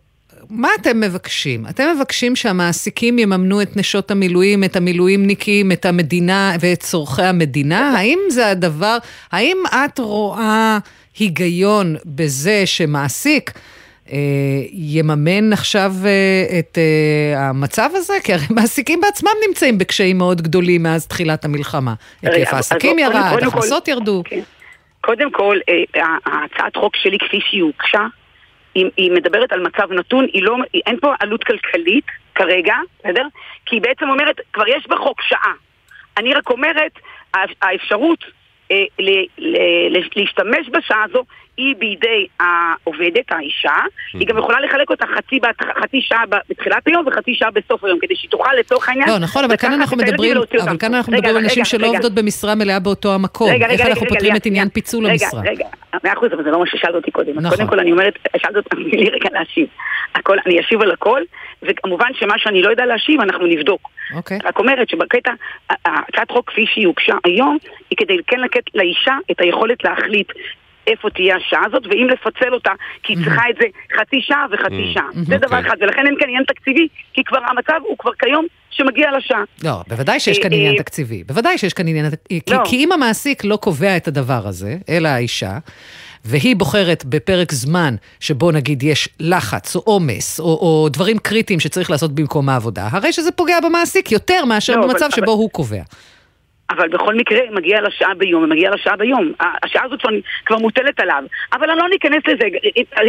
מה אתם מבקשים? אתם מבקשים שהמעסיקים יממנו את נשות המילואים, את המילואימניקים, את המדינה ואת צורכי המדינה? האם זה הדבר, האם את רואה היגיון בזה שמעסיק יממן עכשיו אה, את אה, המצב הזה? כי הרי [laughs] מעסיקים בעצמם נמצאים בקשיים מאוד גדולים מאז תחילת המלחמה. היקף העסקים ירד, הכנסות ירדו. קודם כל, אה, ההצעת חוק שלי כפי שהיא הוגשה, היא, היא מדברת על מצב נתון, היא לא, היא, אין פה עלות כלכלית כרגע, בסדר? כי היא בעצם אומרת, כבר יש בחוק שעה. אני רק אומרת, האפ- האפשרות אה, ל, ל, ל, להשתמש בשעה הזו היא בידי העובדת, האישה, היא גם יכולה לחלק אותה חצי, בת- חצי שעה בתחילת היום וחצי שעה בסוף היום, כדי שהיא תוכל לצורך העניין... לא, נכון, אבל כאן אנחנו מדברים. אבל כאן אנחנו רגע, מדברים על רגע, נשים שלא רגע. עובדות במשרה מלאה באותו המקום. רגע, איך רגע, אנחנו רגע, פותרים רגע, את עניין רגע. פיצול רגע, המשרה? רגע, מאה אחוז, אבל זה לא מה ששאלת אותי קודם. נכון. קודם כל אני אומרת, שאלת אותי, תני לי רגע להשיב. הכל, אני אשיב על הכל, וכמובן שמה שאני לא יודע להשיב, אנחנו נבדוק. אוקיי. רק אומרת שבקטע, הצעת חוק כפי שהיא הוגשה היום, היא כדי כן לתת לאישה את היכולת להחליט איפה תהיה השעה הזאת, ואם לפצל אותה, כי היא צריכה את זה חצי שעה וחצי שעה. זה דבר אוקיי. אחד, ולכן אין כאן עניין תקציבי, כי כבר המצב הוא כבר כיום שמגיע לשעה. לא, בוודאי שיש כאן אה, עניין אה, תקציבי. בוודאי שיש כאן עניין... כי, לא. כי אם המעסיק לא קובע את הדבר הזה, אלא האישה, והיא בוחרת בפרק זמן שבו נגיד יש לחץ או עומס או, או דברים קריטיים שצריך לעשות במקום העבודה, הרי שזה פוגע במעסיק יותר מאשר לא, אבל- במצב שבו אבל- הוא קובע. אבל בכל מקרה מגיע לשעה ביום, מגיע לשעה ביום. השעה הזאת כבר, כבר מוטלת עליו. אבל אני לא ניכנס לזה,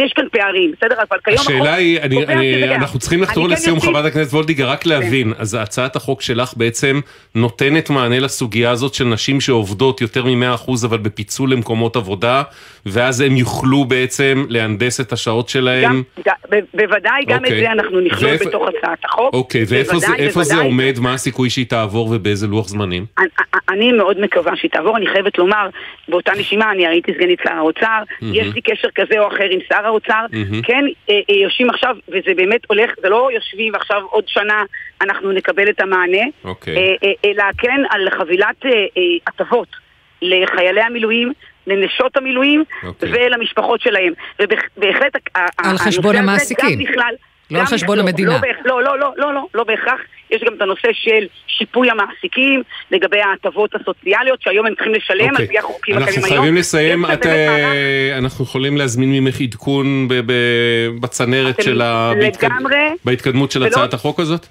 יש כאן פערים, בסדר? אבל כיום החוק השאלה היא, אני, אני, אנחנו צריכים לחתור כן לסיום, אוסיף- חברת הכנסת וולדיגר, רק להבין, אז הצעת החוק שלך בעצם נותנת מענה לסוגיה הזאת של נשים שעובדות יותר מ-100% אבל בפיצול למקומות עבודה, ואז הם יוכלו בעצם להנדס את השעות שלהם. גם, ב- בוודאי, גם את אוקיי. זה אנחנו נכלול ואיפה- בתוך הצעת החוק. אוקיי, ואיפה זה, בוודאי, זה בוודאי. עומד, מה הסיכוי שהיא תעבור ובאיזה לוח זמנים? אני- מאוד מקווה שהיא תעבור, אני חייבת לומר, באותה נשימה, אני הייתי סגנית שר האוצר, מהמם. יש לי קשר כזה או אחר עם שר האוצר, מהמם. כן, אה, אה, יושבים עכשיו, וזה באמת הולך, זה לא יושבים עכשיו עוד שנה, אנחנו נקבל את המענה, אוקיי. אה, אה, אלא כן על חבילת אה, אה, הטבות לחיילי המילואים. לנשות המילואים אוקיי. ולמשפחות שלהם. ובהחלט על חשבון המעסיקים. גם בכלל... לא על חשבון המדינה. לא, בהכ- לא, לא, לא, לא, לא, לא בהכרח. יש גם את הנושא של שיפוי המעסיקים לגבי ההטבות הסוציאליות שהיום הם צריכים לשלם על פי החוקים אנחנו הקיימים היום. חייבים לסיים, אה, אנחנו יכולים להזמין ממך עדכון ב- ב- בצנרת של ה... בהתקדמות של ולא- הצעת החוק הזאת?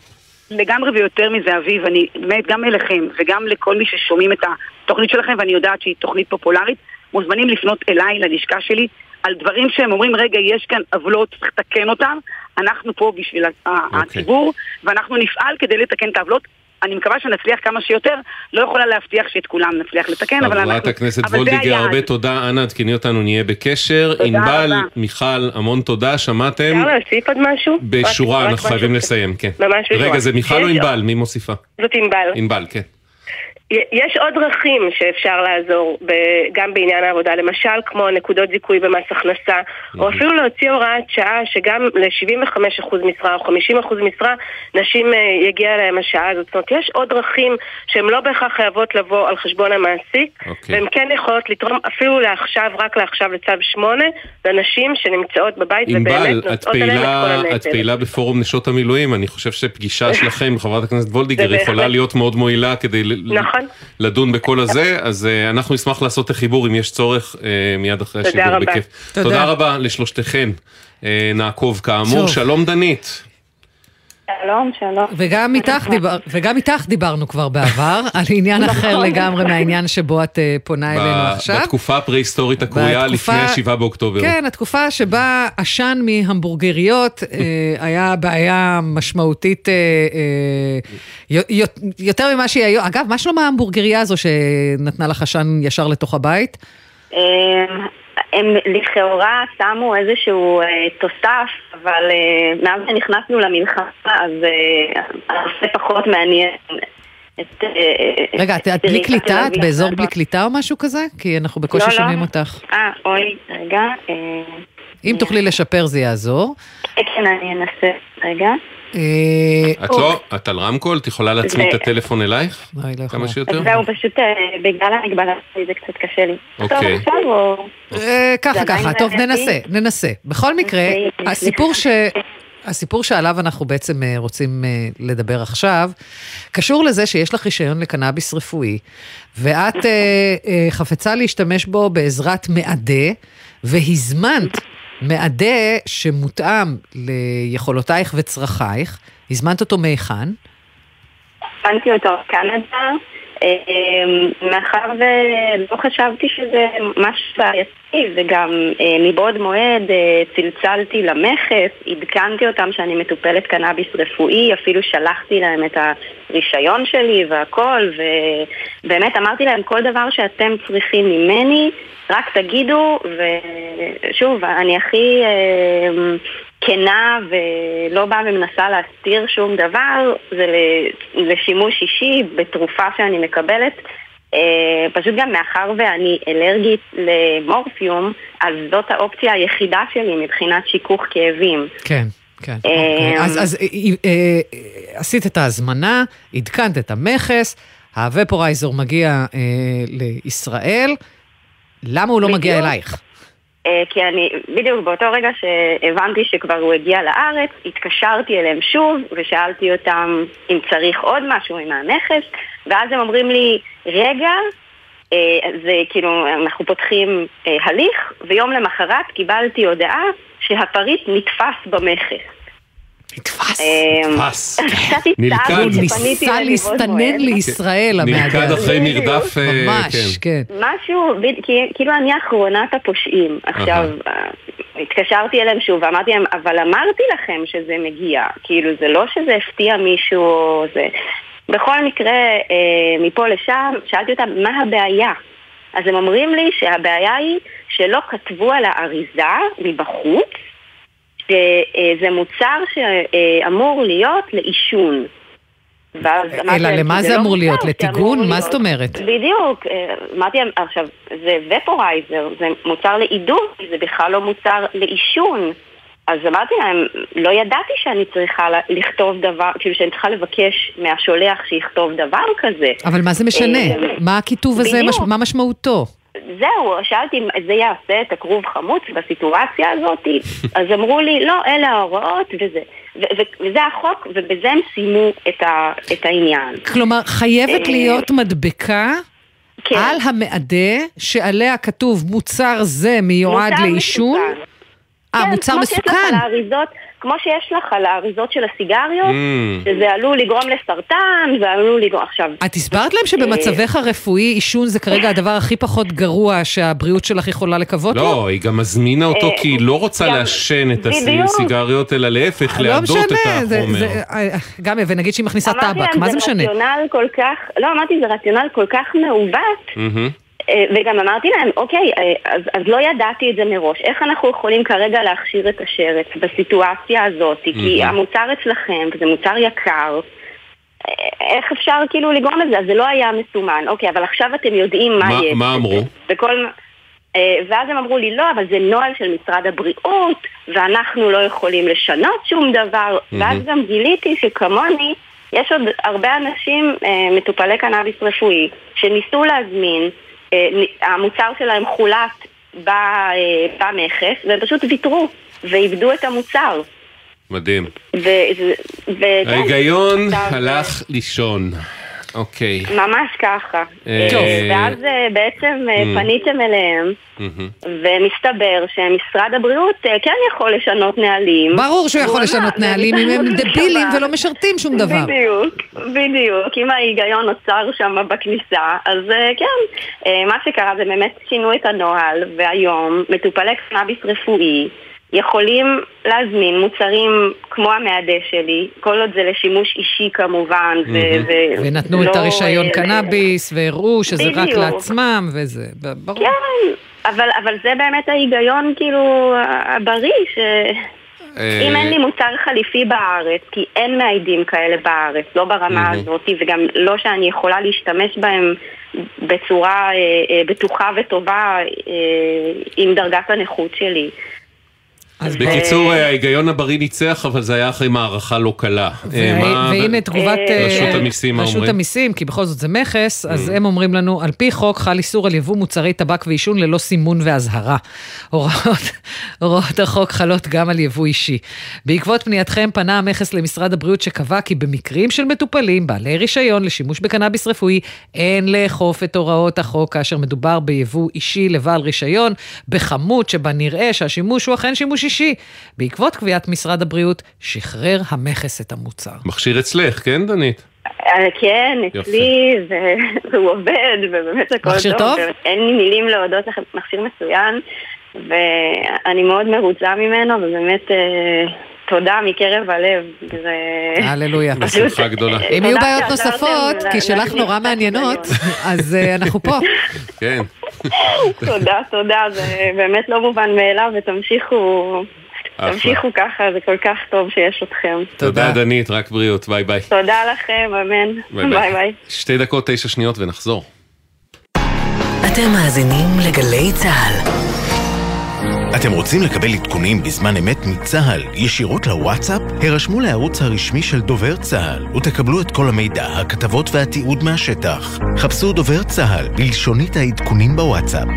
לגמרי ויותר מזה, אביב, אני באמת גם אליכם וגם לכל מי ששומעים את התוכנית שלכם, ואני יודעת שהיא תוכנית פופולרית, מוזמנים לפנות אליי, ללשכה שלי, על דברים שהם אומרים, רגע, יש כאן עוולות, צריך לתקן אותם, אנחנו פה בשביל ה- אוקיי. הציבור, ואנחנו נפעל כדי לתקן את העוולות. אני מקווה שנצליח כמה שיותר, לא יכולה להבטיח שאת כולם נצליח לתקן, אבל אנחנו... חברת הכנסת וולדיגר. הרבה תודה, אנא עדכני אותנו, נהיה בקשר. תודה ענבל, רבה. מיכל, המון תודה, שמעתם? אפשר להוסיף עוד משהו? בשורה, אנחנו חייבים לסיים, כן. ממש בשורה. רגע, זה מיכל או יש- ענבל? מי מוסיפה? זאת ענבל. ענבל, כן. יש עוד דרכים שאפשר לעזור גם בעניין העבודה, למשל כמו נקודות זיכוי במס הכנסה, או אפילו להוציא הוראת שעה שגם ל-75% משרה או 50% משרה נשים אה, יגיע להם השעה הזאת. זאת אומרת, יש עוד דרכים שהן לא בהכרח חייבות לבוא על חשבון המעסיק, אוקיי. והן כן יכולות לתרום אפילו לעכשיו, רק לעכשיו לצו 8, לנשים שנמצאות בבית ובאמת נושאות עליהן את כל הנטל. את פעילה בפורום נשות המילואים, אני חושב שפגישה שלכם, חברת הכנסת וולדיגר, יכולה. להיות מאוד מועילה כדי ל- נכון. לדון בכל הזה, אז אה, אנחנו נשמח לעשות את החיבור אם יש צורך אה, מיד אחרי תודה השידור רבה. בכיף. תודה. תודה רבה לשלושתכן. אה, נעקוב כאמור. שלום דנית. שלום, שלום. וגם איתך, דיבר, וגם איתך דיברנו כבר בעבר, [laughs] על עניין אחר נכון. לגמרי מהעניין שבו את אה, פונה אלינו עכשיו. בתקופה הפרה-היסטורית הקרויה לפני 7 באוקטובר. כן, התקופה שבה עשן מהמבורגריות אה, היה בעיה משמעותית אה, יותר ממה שהיא היום. אגב, מה שלום ההמבורגריה הזו שנתנה לך עשן ישר לתוך הבית? הם לכאורה שמו איזשהו אה, תוסף, אבל אה, מאז שנכנסנו למלחמה, אז אה, הנושא פחות מעניין. את, אה, רגע, את את בלי קליטה? את. באזור בלי קליטה או משהו כזה? כי אנחנו בקושי לא, לא. שומעים אותך. אה, אוי, רגע. אה, אם תוכלי לשפר זה יעזור. כן, אני אנסה. רגע. אה, את לא, את על רמקול? את יכולה להצמיד את זה- הטלפון אלייך? לא כמה שיותר? זהו, פשוט אה, בגלל המגבלה שלי זה קצת קשה לי. אוקיי. אה, ככה, ככה, טוב? ננסה, ננסה. בכל מקרה, אוקיי, הסיפור ש... הסיפור שעליו אנחנו בעצם אה, רוצים אה, לדבר עכשיו, קשור לזה שיש לך רישיון לקנאביס רפואי, ואת אה, אה, חפצה להשתמש בו בעזרת מאדה, והזמנת מאדה שמותאם ליכולותייך וצרכייך, הזמנת אותו מהיכן? הבנתי אותו קנדה, מאחר ולא חשבתי שזה משהו בעייתי, וגם אה, מבעוד מועד אה, צלצלתי למכס, עדכנתי אותם שאני מטופלת קנאביס רפואי, אפילו שלחתי להם את הרישיון שלי והכל, ובאמת אמרתי להם כל דבר שאתם צריכים ממני, רק תגידו, ושוב, אני הכי אה, כנה ולא באה ומנסה להסתיר שום דבר, זה לשימוש אישי בתרופה שאני מקבלת. אה, פשוט גם מאחר ואני אלרגית למורפיום, אז זאת האופציה היחידה שלי מבחינת שיכוך כאבים. כן, כן. אה, אוקיי. אז, אז אה, עשית את ההזמנה, עדכנת את המכס, הוופורייזר מגיע אה, לישראל, למה הוא לא מגיע. אלייך? אה, כי אני, בדיוק באותו רגע שהבנתי שכבר הוא הגיע לארץ, התקשרתי אליהם שוב ושאלתי אותם אם צריך עוד משהו עם המכס, ואז הם אומרים לי, רגע, אה, זה כאילו, אנחנו פותחים אה, הליך, ויום למחרת קיבלתי הודעה שהפריט נתפס במכס. נתפס, נתפס. [laughs] קצת נלכד. הצטערתי שפניתי ניסה להסתנן מועד. לישראל, המאגר. נלכד אחרי מרדף, אה, ממש, כן. משהו, ב- כי- כאילו אני אחרונת הפושעים. עכשיו, אה, התקשרתי אליהם שוב ואמרתי להם, אבל אמרתי לכם שזה מגיע. כאילו, זה לא שזה הפתיע מישהו או זה. בכל מקרה, אה, מפה לשם, שאלתי אותם, מה הבעיה? אז הם אומרים לי שהבעיה היא שלא כתבו על האריזה מבחוץ, שזה מוצר שאמור להיות לעישון. אלא למה זה לא אמור להיות? לטיגון? מה. זאת אומרת? בדיוק, אה, אמרתי להם, עכשיו, זה ופורייזר, זה מוצר לעידוד, זה בכלל לא מוצר לעישון. אז אמרתי להם, לא ידעתי שאני צריכה לכתוב דבר, כאילו שאני צריכה לבקש מהשולח שיכתוב דבר כזה. אבל מה זה משנה? אה, מה הכיתוב הזה, מה משמעותו? זהו, שאלתי אם זה יעשה את הכרוב חמוץ בסיטואציה הזאת, [laughs] אז אמרו לי, לא, אלה ההוראות וזה. ו- ו- וזה החוק, ובזה הם סיימו את, ה- את העניין. כלומר, חייבת אה, להיות מדבקה כן. על המעדה שעליה כתוב מוצר זה מיועד מוצר לעישון? מסוכן. אה, כן, מוצר כמו שיש לך מסוכן. על האריזות, כמו שיש לך על האריזות של הסיגריות, Mm. שזה עלול לגרום לסרטן, ועלול לגרום... עכשיו... את הסברת להם שבמצבך הרפואי עישון זה כרגע הדבר הכי פחות גרוע שהבריאות שלך יכולה לקוות לו? לא, היא גם הזמינה אותו אה, כי היא לא רוצה לעשן את. הסיגריות, אלא להפך, לא להדות את החומר. זה- אה, גם ונגיד שהיא מכניסה טבק, מה זה משנה? רציונל כל כך... לא, אמרתי, זה רציונל כל כך מעוות. אה, וגם אמרתי להם, אוקיי, אה, אז, אז לא ידעתי את זה מראש. איך אנחנו יכולים כרגע להכשיר את השרץ בסיטואציה הזאת? כי Mhm. המוצר אצלכם, וזה מוצר יקר, אה, איך אפשר כאילו לגרום לזה? אז זה לא היה מסומן. אוקיי, אבל עכשיו אתם יודעים מה מה- יש. מה אמרו? וכל... אה, ואז הם אמרו לי, לא, אבל זה נוהל של משרד הבריאות, ואנחנו לא יכולים לשנות שום דבר. ואז גם גיליתי שכמוני, יש עוד הרבה אנשים, אה, מטופלי קנאביס רפואי, שניסו להזמין, אה, המוצר שלהם חולט אה, במכס, והם פשוט ויתרו, ואיבדו את המוצר. מדהים. ו- ההיגיון הלך לישון. אוקיי. ממש ככה. אה, טוב. ואז אה, בעצם אה, Mm. פניתם אליהם, מהמם. ומסתבר שמשרד הבריאות כן יכול לשנות נהלים. ברור שהוא יכול לשנות נהלים אם הם זה דבילים. ולא משרתים שום דבר. בדיוק, בדיוק. אם ההיגיון נוצר שם בכניסה, אז כן. מה שקרה זה באמת שינו את הנוהל, והיום מטופלי קנאביס רפואי יכולים להזמין מוצרים כמו המעדה שלי, כל עוד זה לשימוש אישי כמובן. ו- ו- ונתנו את לא, הרישיון אה, קנאביס, והראו שזה רק בדיוק. לעצמם, וזה, ברור. כן, אבל, אבל זה באמת ההיגיון, כאילו, הבריא, ש... אה, אם אין לי מוצר חליפי בארץ, כי אין מעידים כאלה בארץ, לא ברמה. הזאת, וגם לא שאני יכולה להשתמש בהם בצורה אה, אה, בטוחה וטובה אה, עם דרגת הנכות שלי. בקיצור, אה, ההיגיון הבריא ניצח, אבל זה היה אחרי מערכה לא קלה. אה, והנה תגובת אה, רשות המיסים, כי בכל זאת זה מכס, אז Mm. הם אומרים לנו, על פי חוק חל איסור על יבוא מוצרי טבק ועישון ללא סימון ואזהרה. הוראות, הוראות החוק חלות גם על יבוא אישי. בעקבות פנייתכם פנה המכס למשרד הבריאות שקבע כי במקרים של מטופלים בעלי רישיון לשימוש בקנאביס רפואי, אין לאכוף את הוראות החוק כאשר מדובר ביבוא אישי לבעל רישיון, בכמות שבה נראה שהשימוש הוא אכן שימוש אישי. בעקבות קביעת משרד הבריאות, שחרר המכס את המוצר. מכשיר אצלך, כן, דנית? אה, כן. אצלי, והוא עובד, ובאמת הכל טוב. מכשיר טוב? אין לי מילים להודות לכם, מכשיר מצוין, ואני מאוד מרוצה ממנו, ובאמת אה, תודה מקרב הלב. זה- הללויה. בשמחה גדולה. אם יהיו בעיות נוספות, כי שלך נורא מעניינות, אז אה, אנחנו פה. כן. תודה, תודה, זה באמת לא מובן מאליו, ותמשיכו... תמשיכו ככה, זה כל כך טוב שיש אתכם. תודה, דנית, רק בריאות, ביי ביי. תודה לכם, אמן. ביי. ביי. שתי דקות, תשע שניות ונחזור. אתם מאזינים לגלי צה"ל. אתם רוצים לקבל עדכונים בזמן אמת מצה"ל ישירות לוואטסאפ? הרשמו לערוץ הרשמי של דובר צה"ל ותקבלו את כל המידע, הכתבות והתיעוד מהשטח. חפשו דובר צה"ל בלשונית העדכונים בוואטסאפ.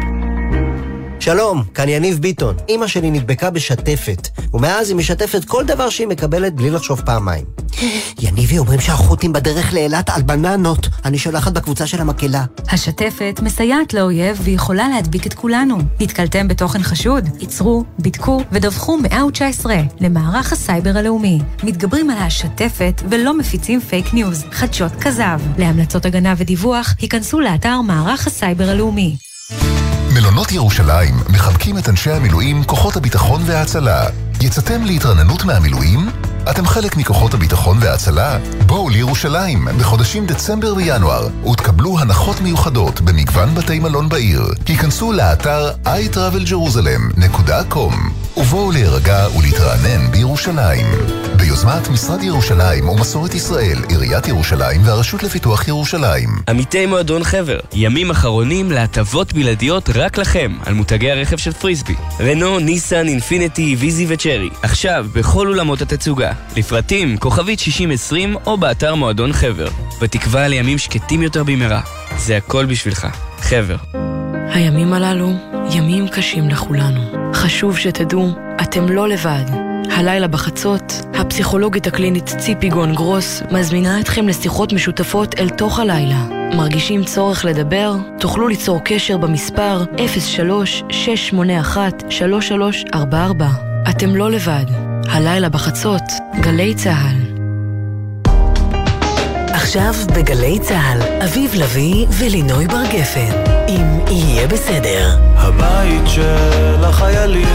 שלום, כאן יניב ביטון. אימא שלי נדבקה בשתפת, ומאז היא משתפת כל דבר שהיא מקבלת בלי לחשוב פעמיים. יניבי, אומרים שהחות'ים בדרך לאילת על בננות. אני שולחת בקבוצה של המקהלה. השתפת מסייעת לאויב ויכולה להדביק את כולנו. נתקלתם בתוכן חשוד? עצרו, בדקו ודווחו 119 למערך הסייבר הלאומי. מתגברים על השתפת ולא מפיצים fake news, חדשות כזב. להמלצות הגנה ודיווח, היכנסו לאתר מערך הסייבר הלאומי. מלונות ירושלים מחבקים את אנשי המילואים, כוחות הביטחון וההצלה. יצאתם להתרעננות מהמילואים? אתם חלק מכוחות הביטחון וההצלה? בואו לירושלים בחודשים דצמבר וינואר ותקבלו הנחות מיוחדות במגוון בתי מלון בעיר. היכנסו לאתר iTravelJerusalem.com ובואו להירגע ולהתרענן בירושלים. ביוזמת משרד ירושלים ומסורת ישראל, עיריית ירושלים והרשות לפיתוח ירושלים. עמיתי מועדון חבר, ימים אחרונים להטבות בלעדיות רק לכם על מותגי הרכב של פריסבי. רנו, ניסן, אינפיניטי, ויזי וצ'רי. עכשיו בכל אולמות התצוגה. לפרטים, כוכבית 6020 או באתר מועדון חבר. בתקווה לימים שקטים יותר במהרה. זה הכל בשבילך. חבר. הימים הללו ימים קשים לכולנו. חשוב שתדעו, אתם לא לבד. הלילה בחצות, הפסיכולוגית הקלינית ציפי גון גרוס מזמינה אתכם לשיחות משותפות אל תוך הלילה. מרגישים צורך לדבר? תוכלו ליצור קשר במספר 03-681-3344. אתם לא לבד. הלילה בחצות, גלי צה"ל. עכשיו בגלי צה"ל, אביב לביא ולינוי בר גפן, אם יהיה בסדר. הבית של החיילים,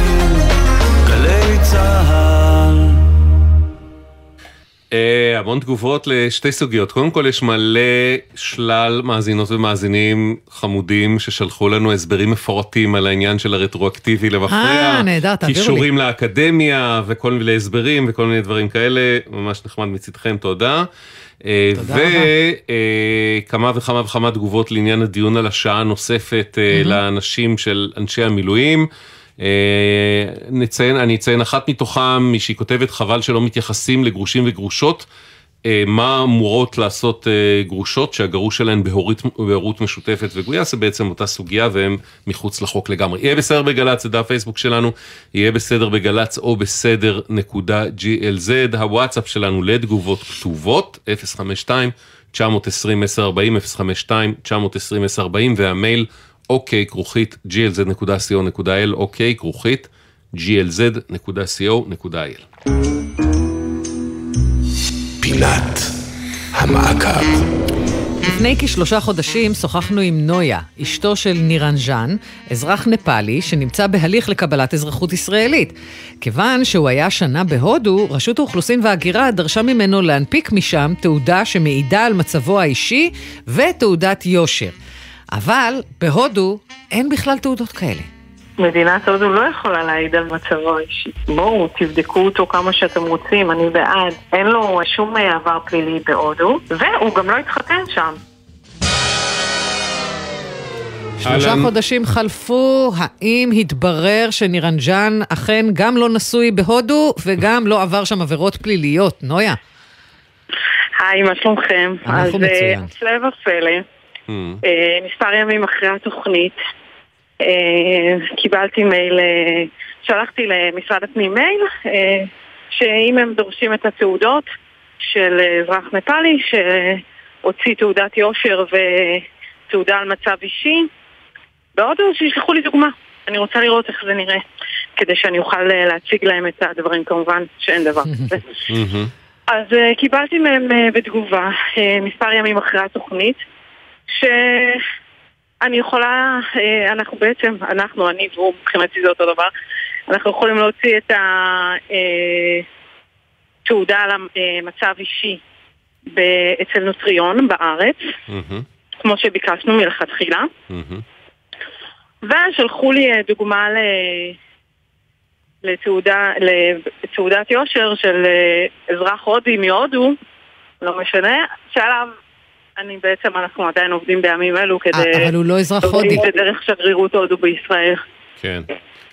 צה"ל. אה, המון תגובות לשתי סוגיות. קודם כל יש מלא שלל מאזינות ומאזינים חמודים ששלחו לנו הסברים מפורטים על העניין של הרטרואקטיבי למפרע. אה, נהדר, תעבירו לי. קישורים לאקדמיה וכל מיני הסברים וכל מיני דברים כאלה, ממש נחמד מצדכם, תודה. תודה רבה. וכמה וכמה וכמה תגובות לעניין הדיון על השעה הנוספת אה. לאנשים של אנשי המילואים. אה, נציין, אני אציין אחת מתוכם, מי שהיא כותבת חבל שלא מתייחסים לגרושים וגרושות, אה, מה אמורות לעשות אה, גרושות שהגרוש שלהן בהורית, בהורות משותפת וגויס, זה בעצם אותה סוגיה והם מחוץ לחוק לגמרי. יהיה בסדר בגל"צ, זה דף פייסבוק שלנו, יהיה בסדר בגל"צ או בסדר נקודה glz, הוואטסאפ שלנו לתגובות כתובות, 052 920 1040 052 920 1040 והמייל אוקיי כרוכית glz.co.il אוקיי כרוכית glz.co.il פינת המעקב. לפני כשלושה חודשים שוחחנו עם נויה, אשתו של נירנז'אן, אזרח נפאלי שנמצא בהליך לקבלת אזרחות ישראלית. כיוון שהוא היה שנה בהודו, רשות האוכלוסין וההגירה דרשה ממנו להנפיק משם תעודה שמעידה על מצבו האישי ותעודת יושר. אבל בהודו אין בכלל תעודות כאלה. מדינת הודו לא יכולה להעיד על מצבו האישי. בואו, תבדקו אותו כמה שאתם רוצים, אני בעד. אין לו שום אה, עבר פלילי בהודו, והוא גם לא התחתן שם. שלושה אהלן. חודשים חלפו, האם התברר שנירנג'אן אכן גם לא נשוי בהודו וגם לא עבר שם עבירות פליליות? נויה. היי, מה שלומכם? אנחנו אז מצוין. אה, הפלא ופלא, אה, מספר ימים אחרי התוכנית, אה, קיבלתי מייל, אה, שלחתי למשרד הפנים מייל, שאם הם דורשים את התעודות של אזרח נפאלי, שהוציא תעודת יושר ותעודה על מצב אישי, בהודו שישלחו לי דוגמה. אני רוצה לראות איך זה נראה, כדי שאני אוכל להציג להם את הדברים, כמובן שאין דבר כזה. [laughs] אז קיבלתי מהם בתגובה, מספר ימים אחרי התוכנית, שאני יכולה, uh, אנחנו בעצם, אנחנו, אני והוא, מבחינתי זה אותו דבר, אנחנו יכולים להוציא את התעודה על המצב אישי ב- אצל נוטריון בארץ, כמו שביקשנו מלכתחילה, ושלחו לי אה, דוגמה ל... לתעודה, לתעודת יושר של אה, אזרח הודי מהודו, לא משנה, שעליו אני בעצם, אנחנו עדיין עובדים בימים אלו כדי... אה, אבל הוא לא אזרח הודי. זה דרך שגרירות הודו בישראל. כן.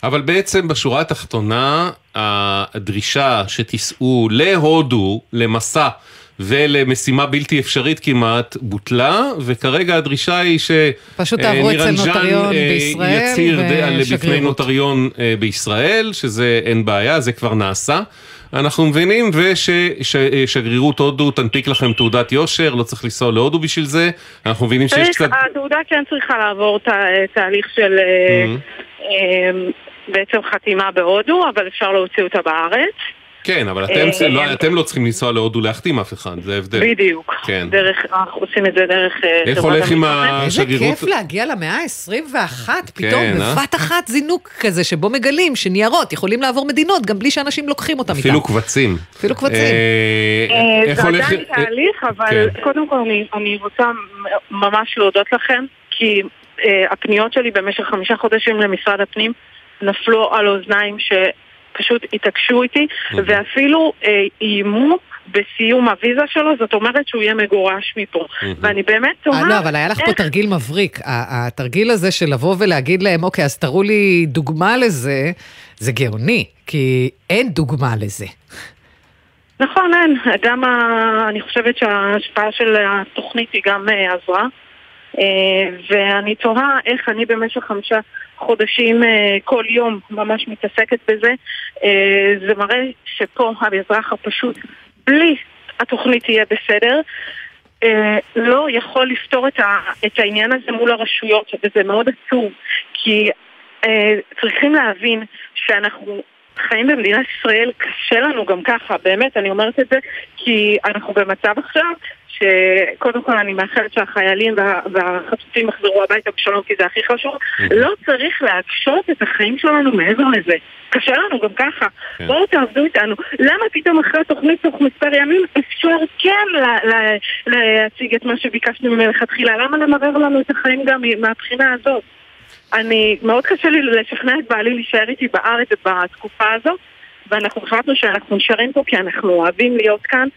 אבל בעצם בשורה התחתונה, הדרישה שתיסעו להודו, למסע ולמשימה בלתי אפשרית כמעט, בוטלה, וכרגע הדרישה היא ש... פשוט אה, תעברו אצל נוטריון אה, בישראל יצהיר על- בפני ושגרירות. נוטריון בישראל, שזה אין בעיה, זה כבר נעשה. אנחנו מבינים, וששגרירות הודו תנפיק לכם תעודת יושר, לא צריך לנסוע להודו בשביל זה. אנחנו מבינים שיש קצת... התעודה כן צריכה לעבור תה- תהליך של אה, Mhm. אה, בעצם חתימה בהודו, אבל אפשר להוציא אותה בארץ. כן, אבל אתם, אה, לא, אתם לא צריכים לנסוע להודו להחתים אף אחד, זה ההבדל. בדיוק. כן. דרך, אנחנו עושים את זה דרך אה, איך הולך עם המתכנן. איזה השגרירות? כיף להגיע למאה ה-21, פתאום כן, אה? בבת אחת זינוק כזה, שבו מגלים שניירות יכולים לעבור מדינות גם בלי שאנשים לוקחים אותם איתם. אפילו קבצים. אפילו קבצים. אה, אה, זה הולך... עדיין אה, תהליך, אבל כן. קודם כל אני, אני רוצה ממש להודות לכם, כי אה, הפניות שלי במשך חמישה חודשים למשרד הפנים נפלו על אוזניים שפשוט התעקשו איתי, ואפילו אה, איימו בסיום הוויזה שלו, זאת אומרת שהוא יהיה מגורש מפה. ואני באמת אה, תוהה... לא, אבל היה לך פה תרגיל מבריק. התרגיל הזה של לבוא ולהגיד להם, אוקיי, אז תראו לי דוגמה לזה, זה גאוני, כי אין דוגמה לזה. נכון, אין. גם ה... אני חושבת שההשפעה של התוכנית היא גם אה, עזרה. אה, ואני תוהה איך אני במשך חמישה חודשים אה, כל יום ממש מתעסקת בזה. אה, זה מראה שפה האזרח הפשוט, בלי התוכנית יהיה בסדר, אה, לא יכול לפתור את, העניין הזה מול הרשויות, וזה מאוד עצוב, כי צריכים להבין שאנחנו חיים במדינת ישראל, קשה לנו גם ככה, באמת, אני אומרת את זה, כי אנחנו במצב עכשיו שקודם כל אני מאחלת שהחיילים וה, והחטופים יחזרו הביתה בשלום כי זה הכי חשוב, לא צריך להקשות את החיים שלנו מעבר לזה. קשה לנו גם ככה. כן. בואו תעבדו איתנו. למה פתאום אחרי התוכנית תוך מספר ימים אפשר כן ל- ל- להציג את מה שביקשנו מלכתחילה? למה למרר לנו את החיים גם מהבחינה הזאת? אני, מאוד קשה לי לשכנע את בעלי להישאר איתי בארץ בתקופה הזאת ואנחנו החלטנו שאנחנו נשארים פה כי אנחנו אוהבים להיות כאן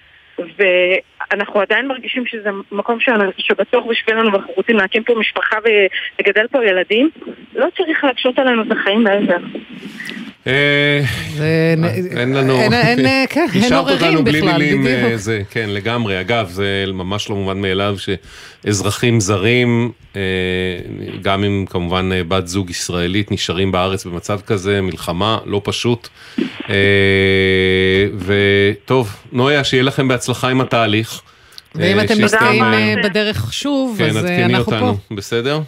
ואנחנו עדיין מרגישים שזה מקום שבטוח בשבילנו ואנחנו רוצים להקים פה משפחה ולגדל פה ילדים. לא צריך להקשות עלינו את החיים מעבר אה, אין לנו... אין- אין, אה, כן, השארת אותנו בלי מילים, אה. זה, כן, לגמרי. אגב, זה ממש לא מובן מאליו שאזרחים זרים, אה, גם אם כמובן אה, בת זוג ישראלית, נשארים בארץ במצב כזה, מלחמה, לא פשוט. אה, וטוב, נויה, שיהיה לכם בהצלחה עם התהליך. ואם אה, אתם נתקעים. אה, בדרך שוב, כן, אז אה, עדכני אנחנו אותנו, פה. בסדר?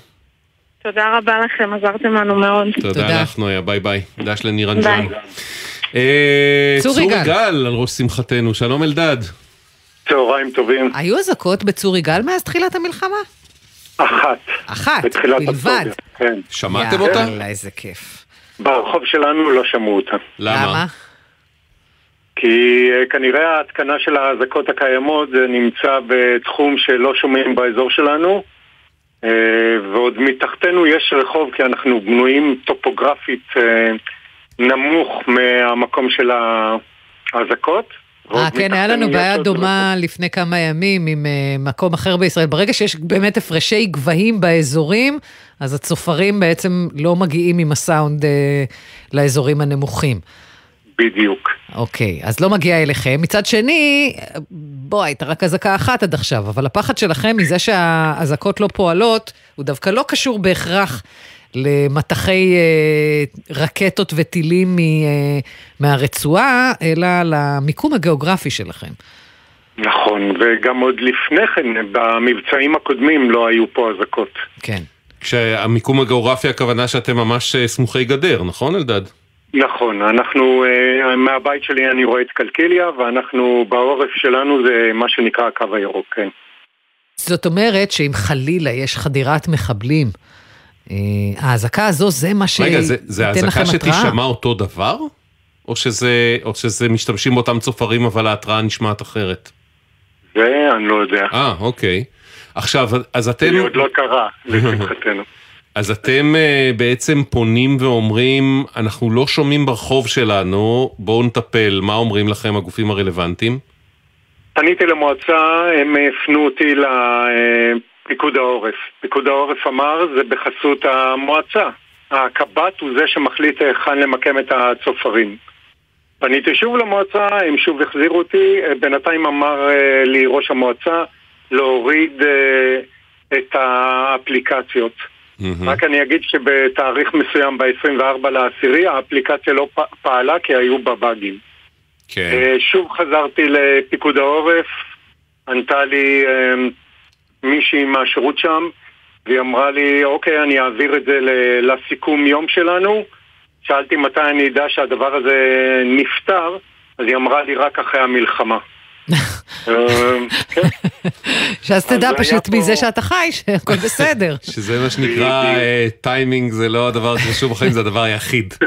תודה רבה לכם, עזרתם לנו מאוד. תודה לך, נויה, ביי ביי. דש לנירנג'אן. ביי. אה, צור יגאל. על ראש שמחתנו, שלום אלדד. צהריים טובים. היו אזעקות בצור יגאל מאז תחילת המלחמה? אחת. אחת, בתחילת בלבד. כן. שמעתם יאללה, איזה כיף. ברחוב שלנו לא שמעו אותה. למה? כי אה, כנראה ההתקנה של האזעקות הקיימות זה נמצא בתחום שלא שומעים באזור שלנו, אה, ועוד מתחתנו יש רחוב כי אנחנו בנויים טופוגרפית אה, נמוך מהמקום של האזעקות. אה, כן, היה לנו בעיה דומה לפני כמה ימים עם אה, מקום אחר בישראל. ברגע שיש באמת הפרשי גבהים באזורים, אז הצופרים בעצם לא מגיעים עם הסאונד אה, לאזורים הנמוכים. בדיוק. אוקיי, אז לא מגיע אליכם. מצד שני, בוא, הייתה רק אזעקה אחת עד עכשיו, אבל הפחד שלכם מזה שהאזעקות לא פועלות, הוא דווקא לא קשור בהכרח למטחי אה, רקטות וטילים מ, אה, מהרצועה, אלא למיקום הגיאוגרפי שלכם. נכון, וגם עוד לפני כן, במבצעים הקודמים לא היו פה אזעקות. כן. כשהמיקום הגיאוגרפי הכוונה שאתם ממש אה, סמוכי גדר, נכון אלדד? נכון, אנחנו, אה, מהבית שלי אני רואה את קלקיליה, ואנחנו, בעורף שלנו זה מה שנקרא הקו הירוק, כן. זאת אומרת שאם חלילה יש חדירת מחבלים, אה, האזעקה הזו זה מה שייתן לכם רגע, התראה? זה, זה האזעקה שתישמע אותו דבר? או שזה, או שזה משתמשים באותם צופרים אבל ההתראה נשמעת אחרת? זה אני לא יודע. אה, אוקיי. עכשיו, אז אתם... זה עוד לא קרה, לשמחתנו. [laughs] אז אתם uh, בעצם פונים ואומרים, אנחנו לא שומעים ברחוב שלנו, בואו נטפל, מה אומרים לכם הגופים הרלוונטיים? פניתי למועצה, הם הפנו אותי לפיקוד העורף. פיקוד העורף אמר, זה בחסות המועצה. הקב"ט הוא זה שמחליט היכן למקם את הצופרים. פניתי שוב למועצה, הם שוב החזירו אותי, בינתיים אמר אה, לי ראש המועצה להוריד אה, את האפליקציות. רק אני אגיד שבתאריך מסוים, ב-24 לעשירי, האפליקציה לא פעלה כי היו בה באגים. כן. אה, שוב חזרתי לפיקוד העורף, ענתה לי אה, מישהי מהשירות שם, והיא אמרה לי, אוקיי, אני אעביר את זה לסיכום יום שלנו. שאלתי מתי אני אדע שהדבר הזה נפתר, אז היא אמרה לי רק אחרי המלחמה. אה, כן. שאז תדע פשוט מזה שאתה חי, שהכל בסדר. [laughs] שזה מה שנקרא אה, טיימינג, זה לא הדבר הכי חשוב בחיים, זה הדבר היחיד. [laughs]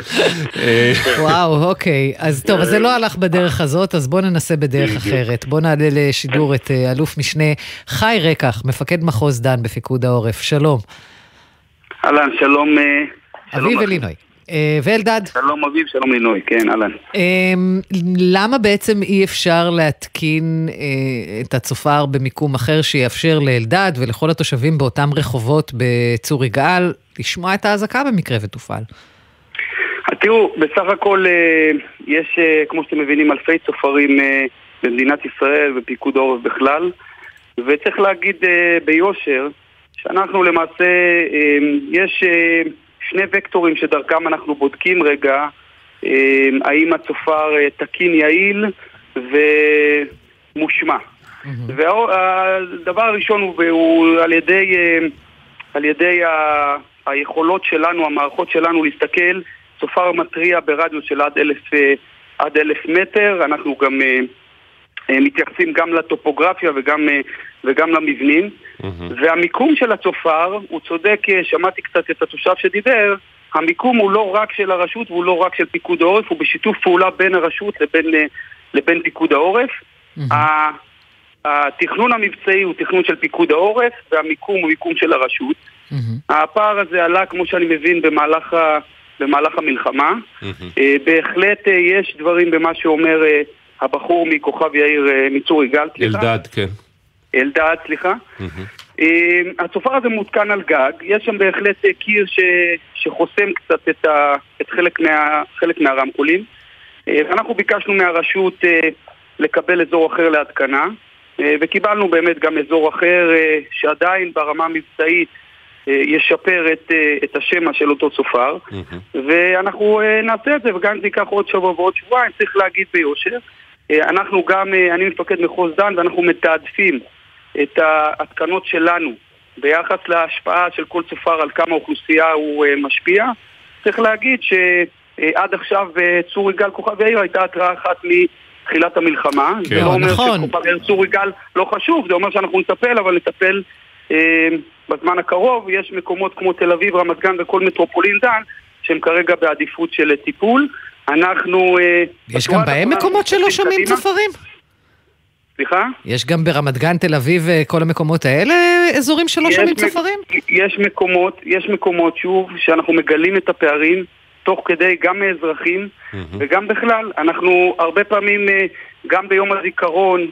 אה, וואו, אוקיי. אז טוב, אז זה לא הלך בדרך הזאת, אז בואו ננסה בדרך. אחרת. בואו נעלה לשידור את אה, אלוף משנה חי רקח, מפקד מחוז דן בפיקוד העורף. שלום. אהלן, שלום... אה, אביב לכם. אלינוי. אה, ואלדד, שלום אביב, שלום לינוי, כן, אהלן. אה, למה בעצם אי אפשר להתקין אה, את הצופר במיקום אחר שיאפשר לאלדד ולכל התושבים באותם רחובות בצור יגאל לשמוע את האזעקה במקרה ותופעל? תראו, בסך הכל אה, יש, אה, כמו שאתם מבינים, אלפי צופרים אה, במדינת ישראל ופיקוד העורף בכלל, וצריך להגיד אה, ביושר שאנחנו למעשה, אה, יש אה, שני וקטורים שדרכם אנחנו בודקים רגע אה, האם הצופר אה, תקין יעיל ומושמע. והדבר הראשון הוא, הוא על ידי, אה, על ידי ה, היכולות שלנו, המערכות שלנו להסתכל, צופר מתריע ברדיוס של עד אלף, עד אלף מטר, אנחנו גם מתייחסים גם לטופוגרפיה וגם, אה, וגם למבנים. והמיקום של הצופר, הוא צודק, אה, שמעתי קצת את התושב שדיבר, המיקום הוא לא רק של הרשות והוא לא רק של פיקוד העורף, הוא בשיתוף פעולה בין הרשות לבין, אה, לבין פיקוד העורף. ה- התכנון המבצעי הוא תכנון של פיקוד העורף והמיקום הוא מיקום של הרשות. הפער הזה עלה, כמו שאני מבין, במהלך, ה, במהלך המלחמה. אה, בהחלט אה, יש דברים במה שאומר אה, הבחור מכוכב יאיר אה, מצור יגאל, סליחה. אלדד, כן. אלדד, סליחה. אה, הצופר הזה מותקן על גג, יש שם בהחלט אה, קיר ש, שחוסם קצת את, ה, את חלק, מה, חלק מהרמקולים. ואנחנו ביקשנו מהרשות לקבל אזור אחר להתקנה, וקיבלנו באמת גם אזור אחר שעדיין ברמה המבצעית ישפר את, את השמע של אותו צופר, ואנחנו אה, נעשה את זה, וגם אם זה ייקח עוד שבוע ועוד שבועיים, צריך להגיד ביושר. אה, אנחנו גם, אה, אני מפקד מחוז דן, ואנחנו מתעדפים את ההתקנות שלנו ביחס להשפעה של כל צופר על כמה אוכלוסייה הוא אה, משפיע. צריך להגיד שעד עכשיו בצור יגאל כוכב יאיר הייתה התראה אחת מתחילת המלחמה. כן. זה לא אומר נכון. שכוכב יאיר צור יגאל לא חשוב, זה אומר שאנחנו נטפל, אבל נטפל אה, בזמן הקרוב. יש מקומות כמו תל אביב, רמת גן וכל מטרופולין דן שהם כרגע בעדיפות של טיפול. אנחנו... אה, יש גם בהם מקומות שלא שומעים. צופרים? סליחה? יש גם ברמת גן, תל אביב, אה, כל המקומות האלה, אזורים שלא שומעים צופרים? יש מקומות, יש מקומות, שוב, שאנחנו מגלים את הפערים, תוך כדי, גם מאזרחים, וגם בכלל. אנחנו הרבה פעמים, אה, גם ביום הזיכרון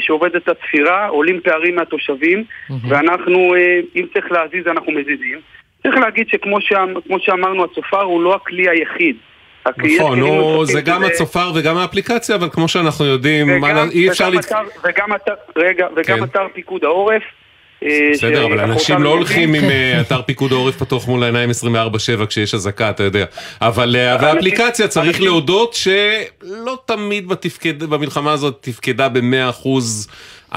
שעובדת הצפירה, עולים פערים מהתושבים, ואנחנו, אם צריך להזיז, אנחנו מזיזים. צריך להגיד שכמו שאמ- כמו שאמרנו, הצופר הוא לא הכלי היחיד. נכון, נו, זה גם הצופר וגם האפליקציה, אבל כמו שאנחנו יודעים, אי אפשר... וגם אתר- וגם אתר, רגע, וגם כן. אתר פיקוד העורף. אה, בסדר, אבל אנשים לא. הולכים עם [laughs] אה, אתר פיקוד העורף פתוח מול העיניים 24/7 כשיש אזעקה, אתה יודע. אבל אה, והאפליקציה צריך להודות שלא תמיד במלחמה הזאת תפקדה ב-100%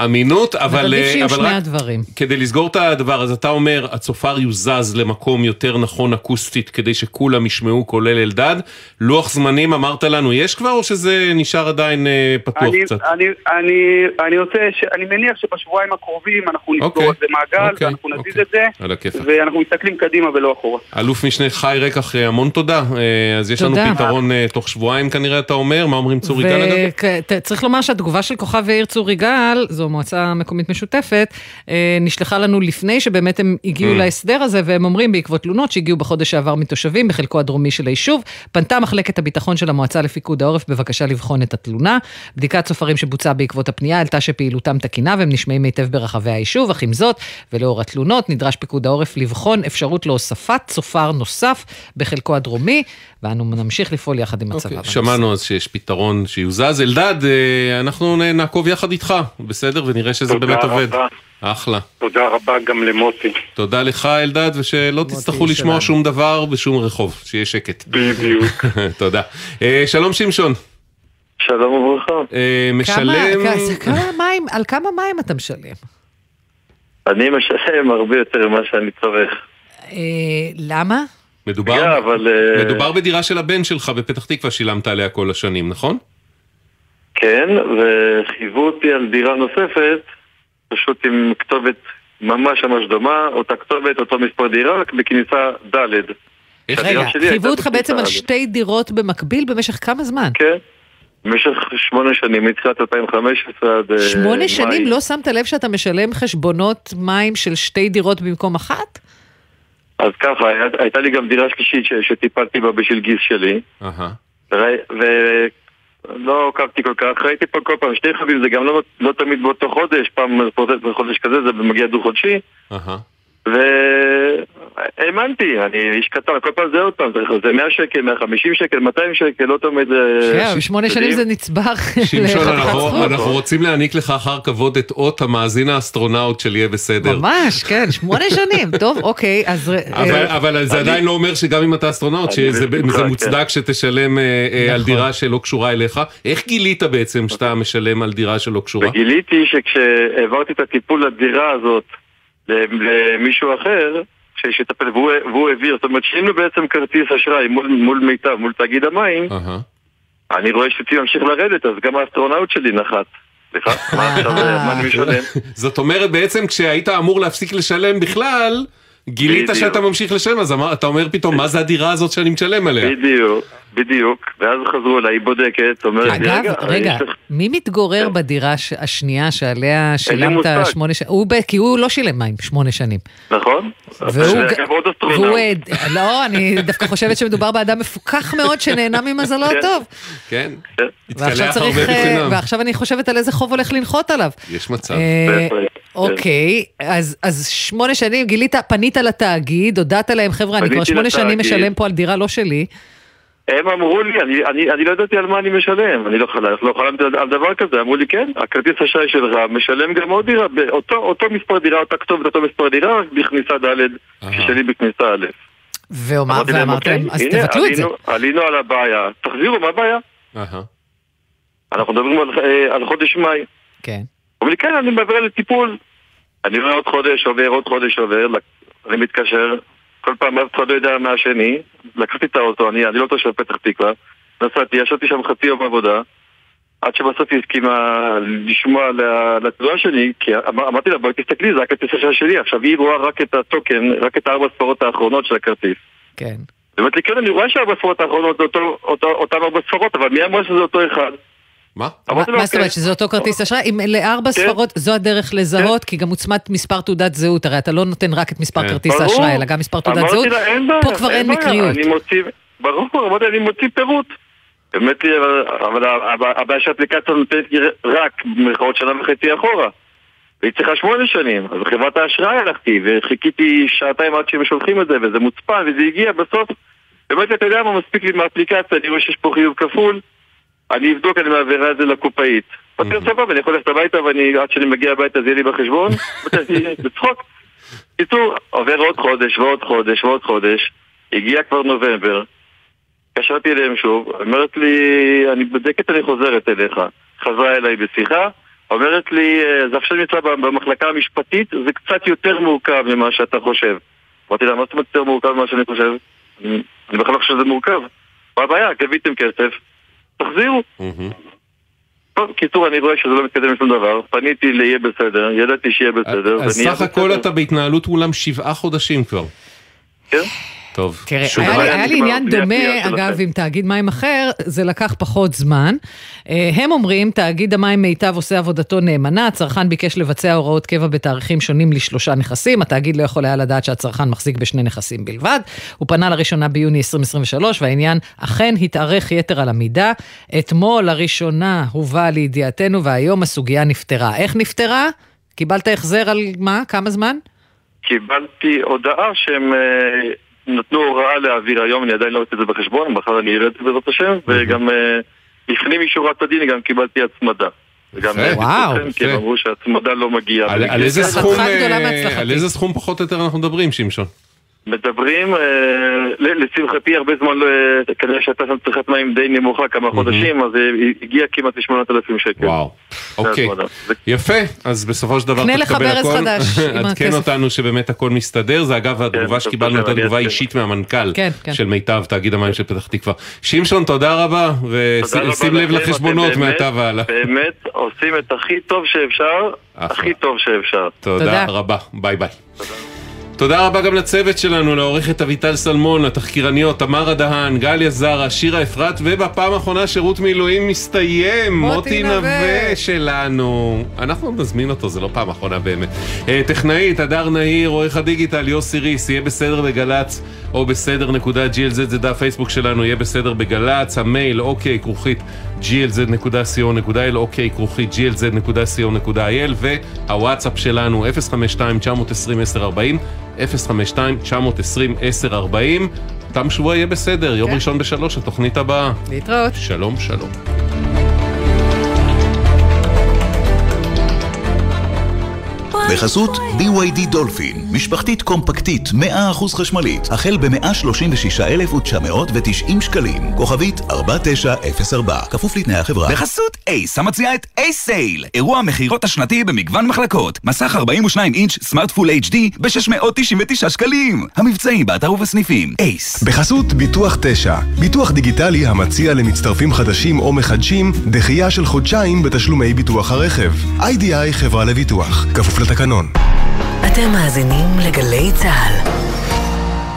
אמינות, אבל... אבל עדיף אה, שיהיו שני הדברים. כדי לסגור את הדבר, אז אתה אומר, הצופר יוזז למקום יותר נכון אקוסטית כדי שכולם ישמעו כולל אלדד. לוח זמנים אמרת לנו, יש כבר או שזה נשאר עדיין אה, פתוח אני, קצת? אני, אני, אני רוצה, ש... אני מניח שבשבועיים הקרובים אנחנו נסגור אוקיי, על זה מעגל, אוקיי, ואנחנו נזיז את זה, על. ואנחנו מסתכלים קדימה ולא אחורה. אלוף משנה חי רקח, אה, המון תודה. אה, אז יש לנו תודה. פתרון אה, תוך שבועיים כנראה, אתה אומר? מה אומרים צור יגאל אגב? וצריך לומר שהתגובה של כוכב יאיר צור יגאל, זו מועצה מקומית משותפת, אה, נשלחה לנו לפני שבאמת הם הגיעו Mm. להסדר הזה, והם אומרים בעקבות תלונות שהגיעו בחודש שעבר מתושבים בחלקו הדרומי של היישוב, פנתה מחלקת הביטחון של המועצה לפיקוד העורף בבקשה לבחון את התלונה. בדיקת סופרים שבוצעה בעקבות הפנייה העלתה שפעילותם תקינה והם נשמעים היטב ברחבי היישוב, אך עם זאת, ולאור התלונות, נדרש פיקוד העורף לבחון אפשרות להוספת צופר נוסף בחלקו הדרומי, ואנו נמשיך לפעול יחד עם הצבא. בנושא. שמענו אז שיש פתרון שיוזז. אלדד, אה, אנחנו נעקוב יחד איתך, בסדר? ונראה שזה תודה באמת עובד. רבה. אחלה. תודה רבה גם למוטי. תודה לך אלדד, ושלא תצטרכו לשמוע שלנו. שום דבר בשום רחוב, שיהיה שקט. בדיוק. [laughs] תודה. אה, שלום שמשון. שלום וברכה. כמה- משלם... כ- כמה מים, על כמה מים אתה משלם? אני משלם הרבה יותר ממה שאני צורך. אה, למה? מדובר, רגע, אבל, אה, מדובר בדירה של הבן שלך בפתח תקווה, שילמת עליה כל השנים, נכון? כן, וחייבו אותי על דירה נוספת, פשוט עם כתובת ממש ממש דומה, אותה כתובת, אותו מספר דירה, רק בכניסה ד'. רגע, חייבו אותך בעצם על. שתי דירות במקביל במשך כמה זמן? כן, במשך שמונה שנים, מתחילת 2015 עד... אה, שמונה. שנים לא שמת לב שאתה משלם חשבונות מים של שתי דירות במקום אחת? אז ככה, הייתה לי גם דירה שלישית שטיפלתי בה בשביל גיס שלי. ולא עקבתי כל כך, ראיתי פה כל פעם שתי חבים, זה גם לא, לא תמיד באותו חודש, פעם בחודש כזה זה מגיע דו-חודשי. והאמנתי, אני איש קטן, כל פעם זה עוד פעם, זה- זה 100 שקל, 150 שקל, 200 שקל, לא תמיד זה... כן, בשמונה שנים זה נצבר שמשון, לחתיכת אנחנו, זכות. אנחנו רוצים להעניק לך אחר כבוד את אות המאזין האסטרונאוט של יהיה בסדר. ממש, כן, שמונה שנים. [laughs] טוב, אוקיי, אז... אבל, אה, אבל זה אני- עדיין לא אומר שגם אם אתה אסטרונאוט, שזה זה כן. מוצדק שתשלם אה, אה, על נכון. דירה שלא קשורה אליך. איך גילית בעצם שאתה משלם על דירה שלא קשורה? וגיליתי שכשהעברתי את הטיפול לדירה הזאת למישהו אחר, שיטפל, והוא, והוא העביר, זאת אומרת ששם לו בעצם כרטיס אשראי מול, מול מיטב, מול תאגיד המים, אני רואה שאצלי ממשיך לרדת, אז גם האסטרונאוט שלי נחת. סליחה, מה עכשיו, מה אני משלם? זאת אומרת בעצם כשהיית אמור להפסיק לשלם בכלל, גילית. שאתה ממשיך לשלם, אז אתה אומר פתאום, מה זה הדירה הזאת שאני משלם עליה? בדיוק, בדיוק. ואז חזרו אליי, היא בודקת, אומרת לי, רגע, רגע, לך- מי מתגורר בדירה הש- השנייה שעליה שילמת. שמונה שנים? כי הוא לא שילם מים שמונה שנים. נכון? והוא. והוא... לא, אני דווקא חושבת שמדובר באדם מפוכח מאוד שנהנה ממזלו כן. הטוב. כן, ועכשיו התקלח צריך... הרבה אה, בחינם. ועכשיו אני חושבת על איזה חוב הולך לנחות עליו. יש מצב. אה, כן. אוקיי, אז, אז שמונה שנים גילית, פנית לתאגיד, הודעת להם, חבר'ה, אני כבר שמונה שנים. משלם פה על דירה לא שלי. הם אמרו לי, אני, אני, אני לא ידעתי על מה אני משלם, אני לא, חלם, לא חלמתי על, דבר כזה, אמרו לי כן, הכרטיס אשראי שלך משלם גם עוד דירה, באותו, אותו מספר דירה, אותה כתובת, אותו מספר דירה, רק בכניסה ד', שלי בכניסה א'. להם, ואמרתם, "אוקיי, אז הנה, תבטלו את זה. עלינו- על הבעיה, תחזירו, מה הבעיה? אנחנו מדברים על, אה, על חודש מאי. כן. אומרים לי, כן, אני מעביר לטיפול. אני רואה עוד חודש עובר, עוד חודש עובר, אני מתקשר, כל פעם אף אחד לא יודע מהשני, לקחתי את האוטו, אני, אני לא תושב פתח תקווה, נסעתי, ישבתי שם חצי יום עבודה, עד שבסוף היא הסכימה לשמוע על ה- על התנועה שלי, כי אמר, אמרתי לה, בואי תסתכלי, זה הכרטיס אשראי שלי, עכשיו היא רואה רק את הטוקן, רק את הארבע ספרות האחרונות של הכרטיס. כן. אומרת לי, כן, אני רואה שהארבע ספרות האחרונות זה אותו, אותו, אותן ארבע ספרות, אבל מי אמר שזה אותו אחד? מה? מה זאת אומרת, "אוקיי." שזה אותו כרטיס אשראי? אם לארבע כן. ספרות זו הדרך לזהות, כי גם מוצמד מספר תעודת זהות, הרי אתה לא נותן רק את מספר כן. כרטיס. האשראי, אלא גם מספר תעודת זהות. פה כבר אין מקריות. אני מוציא, ברור, אמרתי, אני מוציא פירוט. באמת, אבל- אבל הבע- הבעיה שהאפליקציה נותנת לי רק במירכאות שנה וחצי אחורה. והיא צריכה שמונה שנים. אז חברת האשראי הלכתי, וחיכיתי שעתיים עד שהם שולחים את זה, וזה מוצפן, וזה הגיע בסוף. באמת, אתה יודע מה מספיק לי מהאפליקציה, אני רואה שיש פה חיוב כפול, אני אבדוק, אני מעבירה את זה לקופאית. אמרתי לו, סבבה, אני יכול ללכת הביתה, ואני, עד שאני מגיע הביתה זה יהיה לי בחשבון, [laughs] בצחוק. קיצור, עובר עוד חודש ועוד חודש ועוד חודש, הגיע כבר נובמבר, התקשרתי אליהם שוב, אומרת לי, אני בודקת, אני חוזרת אליך. חזרה אליי בשיחה, אומרת לי, "אה, זה עכשיו נמצא במחלקה המשפטית, זה קצת יותר מורכב ממה שאתה חושב. אמרתי לה, מה זאת אומרת יותר מורכב ממה שאני חושב? אני אני בכלל לא חושב שזה מורכב. מה הבעיה? גביתם כסף, תחזירו. טוב, קיצור, אני רואה שזה לא מתקדם לשום דבר, פניתי ליהיה בסדר, ידעתי שיהיה בסדר, אז ונהיה סך הכל אתה בהתנהלות מולם שבעה חודשים כבר. כן. טוב. תראה, שוב, היה היה היה לי עניין דומה. אגב, עם תאגיד מים אחר, זה לקח פחות זמן. אה, הם אומרים, תאגיד המים מיטב עושה עבודתו נאמנה, הצרכן ביקש לבצע הוראות קבע בתאריכים שונים לשלושה נכסים, התאגיד לא יכול היה לדעת שהצרכן מחזיק בשני נכסים בלבד. הוא פנה לראשונה ביוני 2023, והעניין אכן התארך יתר על המידה. אתמול לראשונה הובא לידיעתנו, והיום הסוגיה נפתרה. איך נפתרה? קיבלת החזר על מה? כמה זמן? קיבלתי הודעה שהם אה, נתנו הוראה להעביר היום, אני עדיין לא ראיתי את זה בחשבון, מחר אני אראה את זה בעזרת השם, וגם אה, לפנים משורת הדין גם קיבלתי הצמדה. וגם אה, וואו, כי הם יפה. אמרו שההצמדה לא מגיעה. על- במקרה על איזה הזה. סכום, אה, על איזה סכום פחות או יותר אנחנו מדברים, שמשון? מדברים, אה, לשמחתי הרבה זמן, לא, אה, כנראה שהייתה שם צריכת מים די נמוכה כמה חודשים, אז אה, הגיע כמעט ל-8,000 שקל. וואו, אוקיי. ההצמדה. יפה, אז בסופו של דבר קנה אתה לך תקבל ברז הכל. חדש [laughs] עם עדכן הכסף. אותנו שבאמת הכל מסתדר, זה אגב התגובה שקיבלנו הייתה תגובה. אישית מהמנכ"ל כן, כן. של מיטב, תאגיד המים של פתח תקווה. שמשון, תודה רבה, ושים לב לחשבונות מעתה והלאה. באמת עושים את הכי טוב שאפשר, הכי טוב שאפשר. תודה רבה, ביי ביי. תודה רבה גם לצוות שלנו, לעורכת אביטל סלמון, לתחקירניות תמרה דהן, גליה זרה, שירה אפרת, ובפעם האחרונה שירות מילואים מסתיים, מוטי נווה. שלנו. אנחנו נזמין אותו, זה לא פעם אחרונה באמת. אה, טכנאית, הדר נהיר, עורך הדיגיטל, יוסי ריס, יהיה בסדר בגל"צ, או בסדר נקודה glz, זה דף פייסבוק שלנו, יהיה בסדר בגל"צ, המייל, אוקיי, כרוכית glz.co.il, אוקיי, כרוכית glz.co.il, והוואטסאפ שלנו, 052-920-1040, 052-920-1040. תם שבוע יהיה בסדר, יום ראשון בשלוש, התוכנית הבאה. להתראות. שלום, שלום. בחסות BYD דולפין, משפחתית קומפקטית 100% חשמלית, החל ב-136,990 שקלים, כוכבית 4904, כפוף לתנאי החברה. בחסות אייס, המציעה את אייס סייל, אירוע המכירות השנתי במגוון מחלקות. מסך 42 אינץ' smart full HD ב-699 שקלים. המבצעים באתר ובסניפים. אייס. בחסות ביטוח 9, ביטוח דיגיטלי המציע למצטרפים חדשים או מחדשים דחייה של חודשיים בתשלומי ביטוח הרכב. איי-די-איי חברה לביטוח, כפוף לתקנון. אתם מאזינים לגלי צה"ל.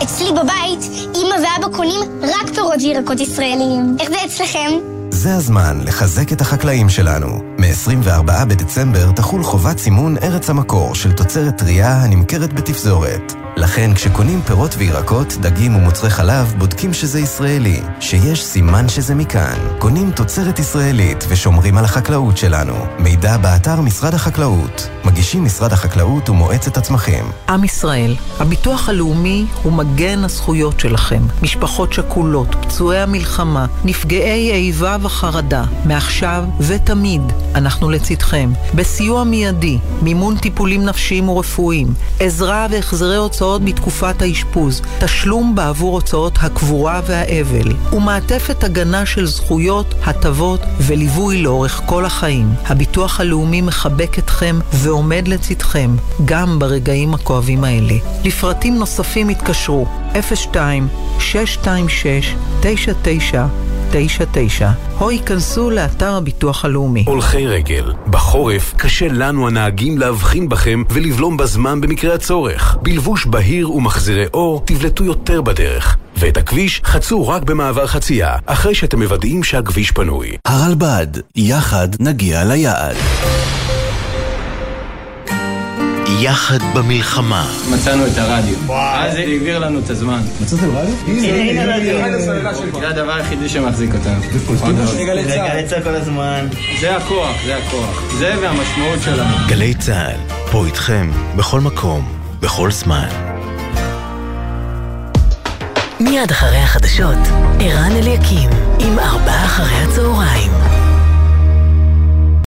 אצלי בבית, אמא ואבא קונים רק פירות וירקות ישראליים. איך זה אצלכם? זה הזמן לחזק את החקלאים שלנו. מ-24 בדצמבר תחול חובת סימון ארץ המקור של תוצרת טרייה הנמכרת בתפזורת. לכן כשקונים פירות וירקות, דגים ומוצרי חלב, בודקים שזה ישראלי, שיש סימן שזה מכאן. קונים תוצרת ישראלית ושומרים על החקלאות שלנו. מידע באתר משרד החקלאות. מגישים משרד החקלאות ומועצת הצמחים. עם ישראל, הביטוח הלאומי הוא מגן הזכויות שלכם. משפחות שכולות, פצועי המלחמה, נפגעי איבה וחרדה, מעכשיו ותמיד אנחנו לצדכם. בסיוע מיידי, מימון טיפולים נפשיים ורפואיים, עזרה והחזרי הוצאות בתקופת האשפוז, תשלום בעבור הוצאות הקבורה והאבל, ומעטפת הגנה של זכויות, הטבות וליווי לאורך כל החיים. הביטוח הלאומי מחבק אתכם ועומד לצדכם, גם ברגעים הכואבים האלה. לפרטים נוספים התקשרו 02 626 99 99 או ייכנסו לאתר הביטוח הלאומי. הולכי רגל, בחורף קשה לנו הנהגים להבחין בכם ולבלום בזמן במקרה הצורך. בלבוש בהיר ומחזירי אור תבלטו יותר בדרך. ואת הכביש חצו רק במעבר חצייה, אחרי שאתם מוודאים שהכביש פנוי. הרלב"ד, יחד נגיע ליעד. יחד במלחמה. מצאנו את הרדיו. וואי. אז זה העביר לנו את הזמן. מצאתם רדיו? זה הדבר היחידי שמחזיק אותנו. גלי צה"ל כל הזמן. זה הכוח, זה הכוח. זה והמשמעות שלנו. גלי צה"ל, פה איתכם, בכל מקום, בכל זמן. מיד אחרי החדשות, ערן אליקים, עם ארבעה אחרי הצהריים.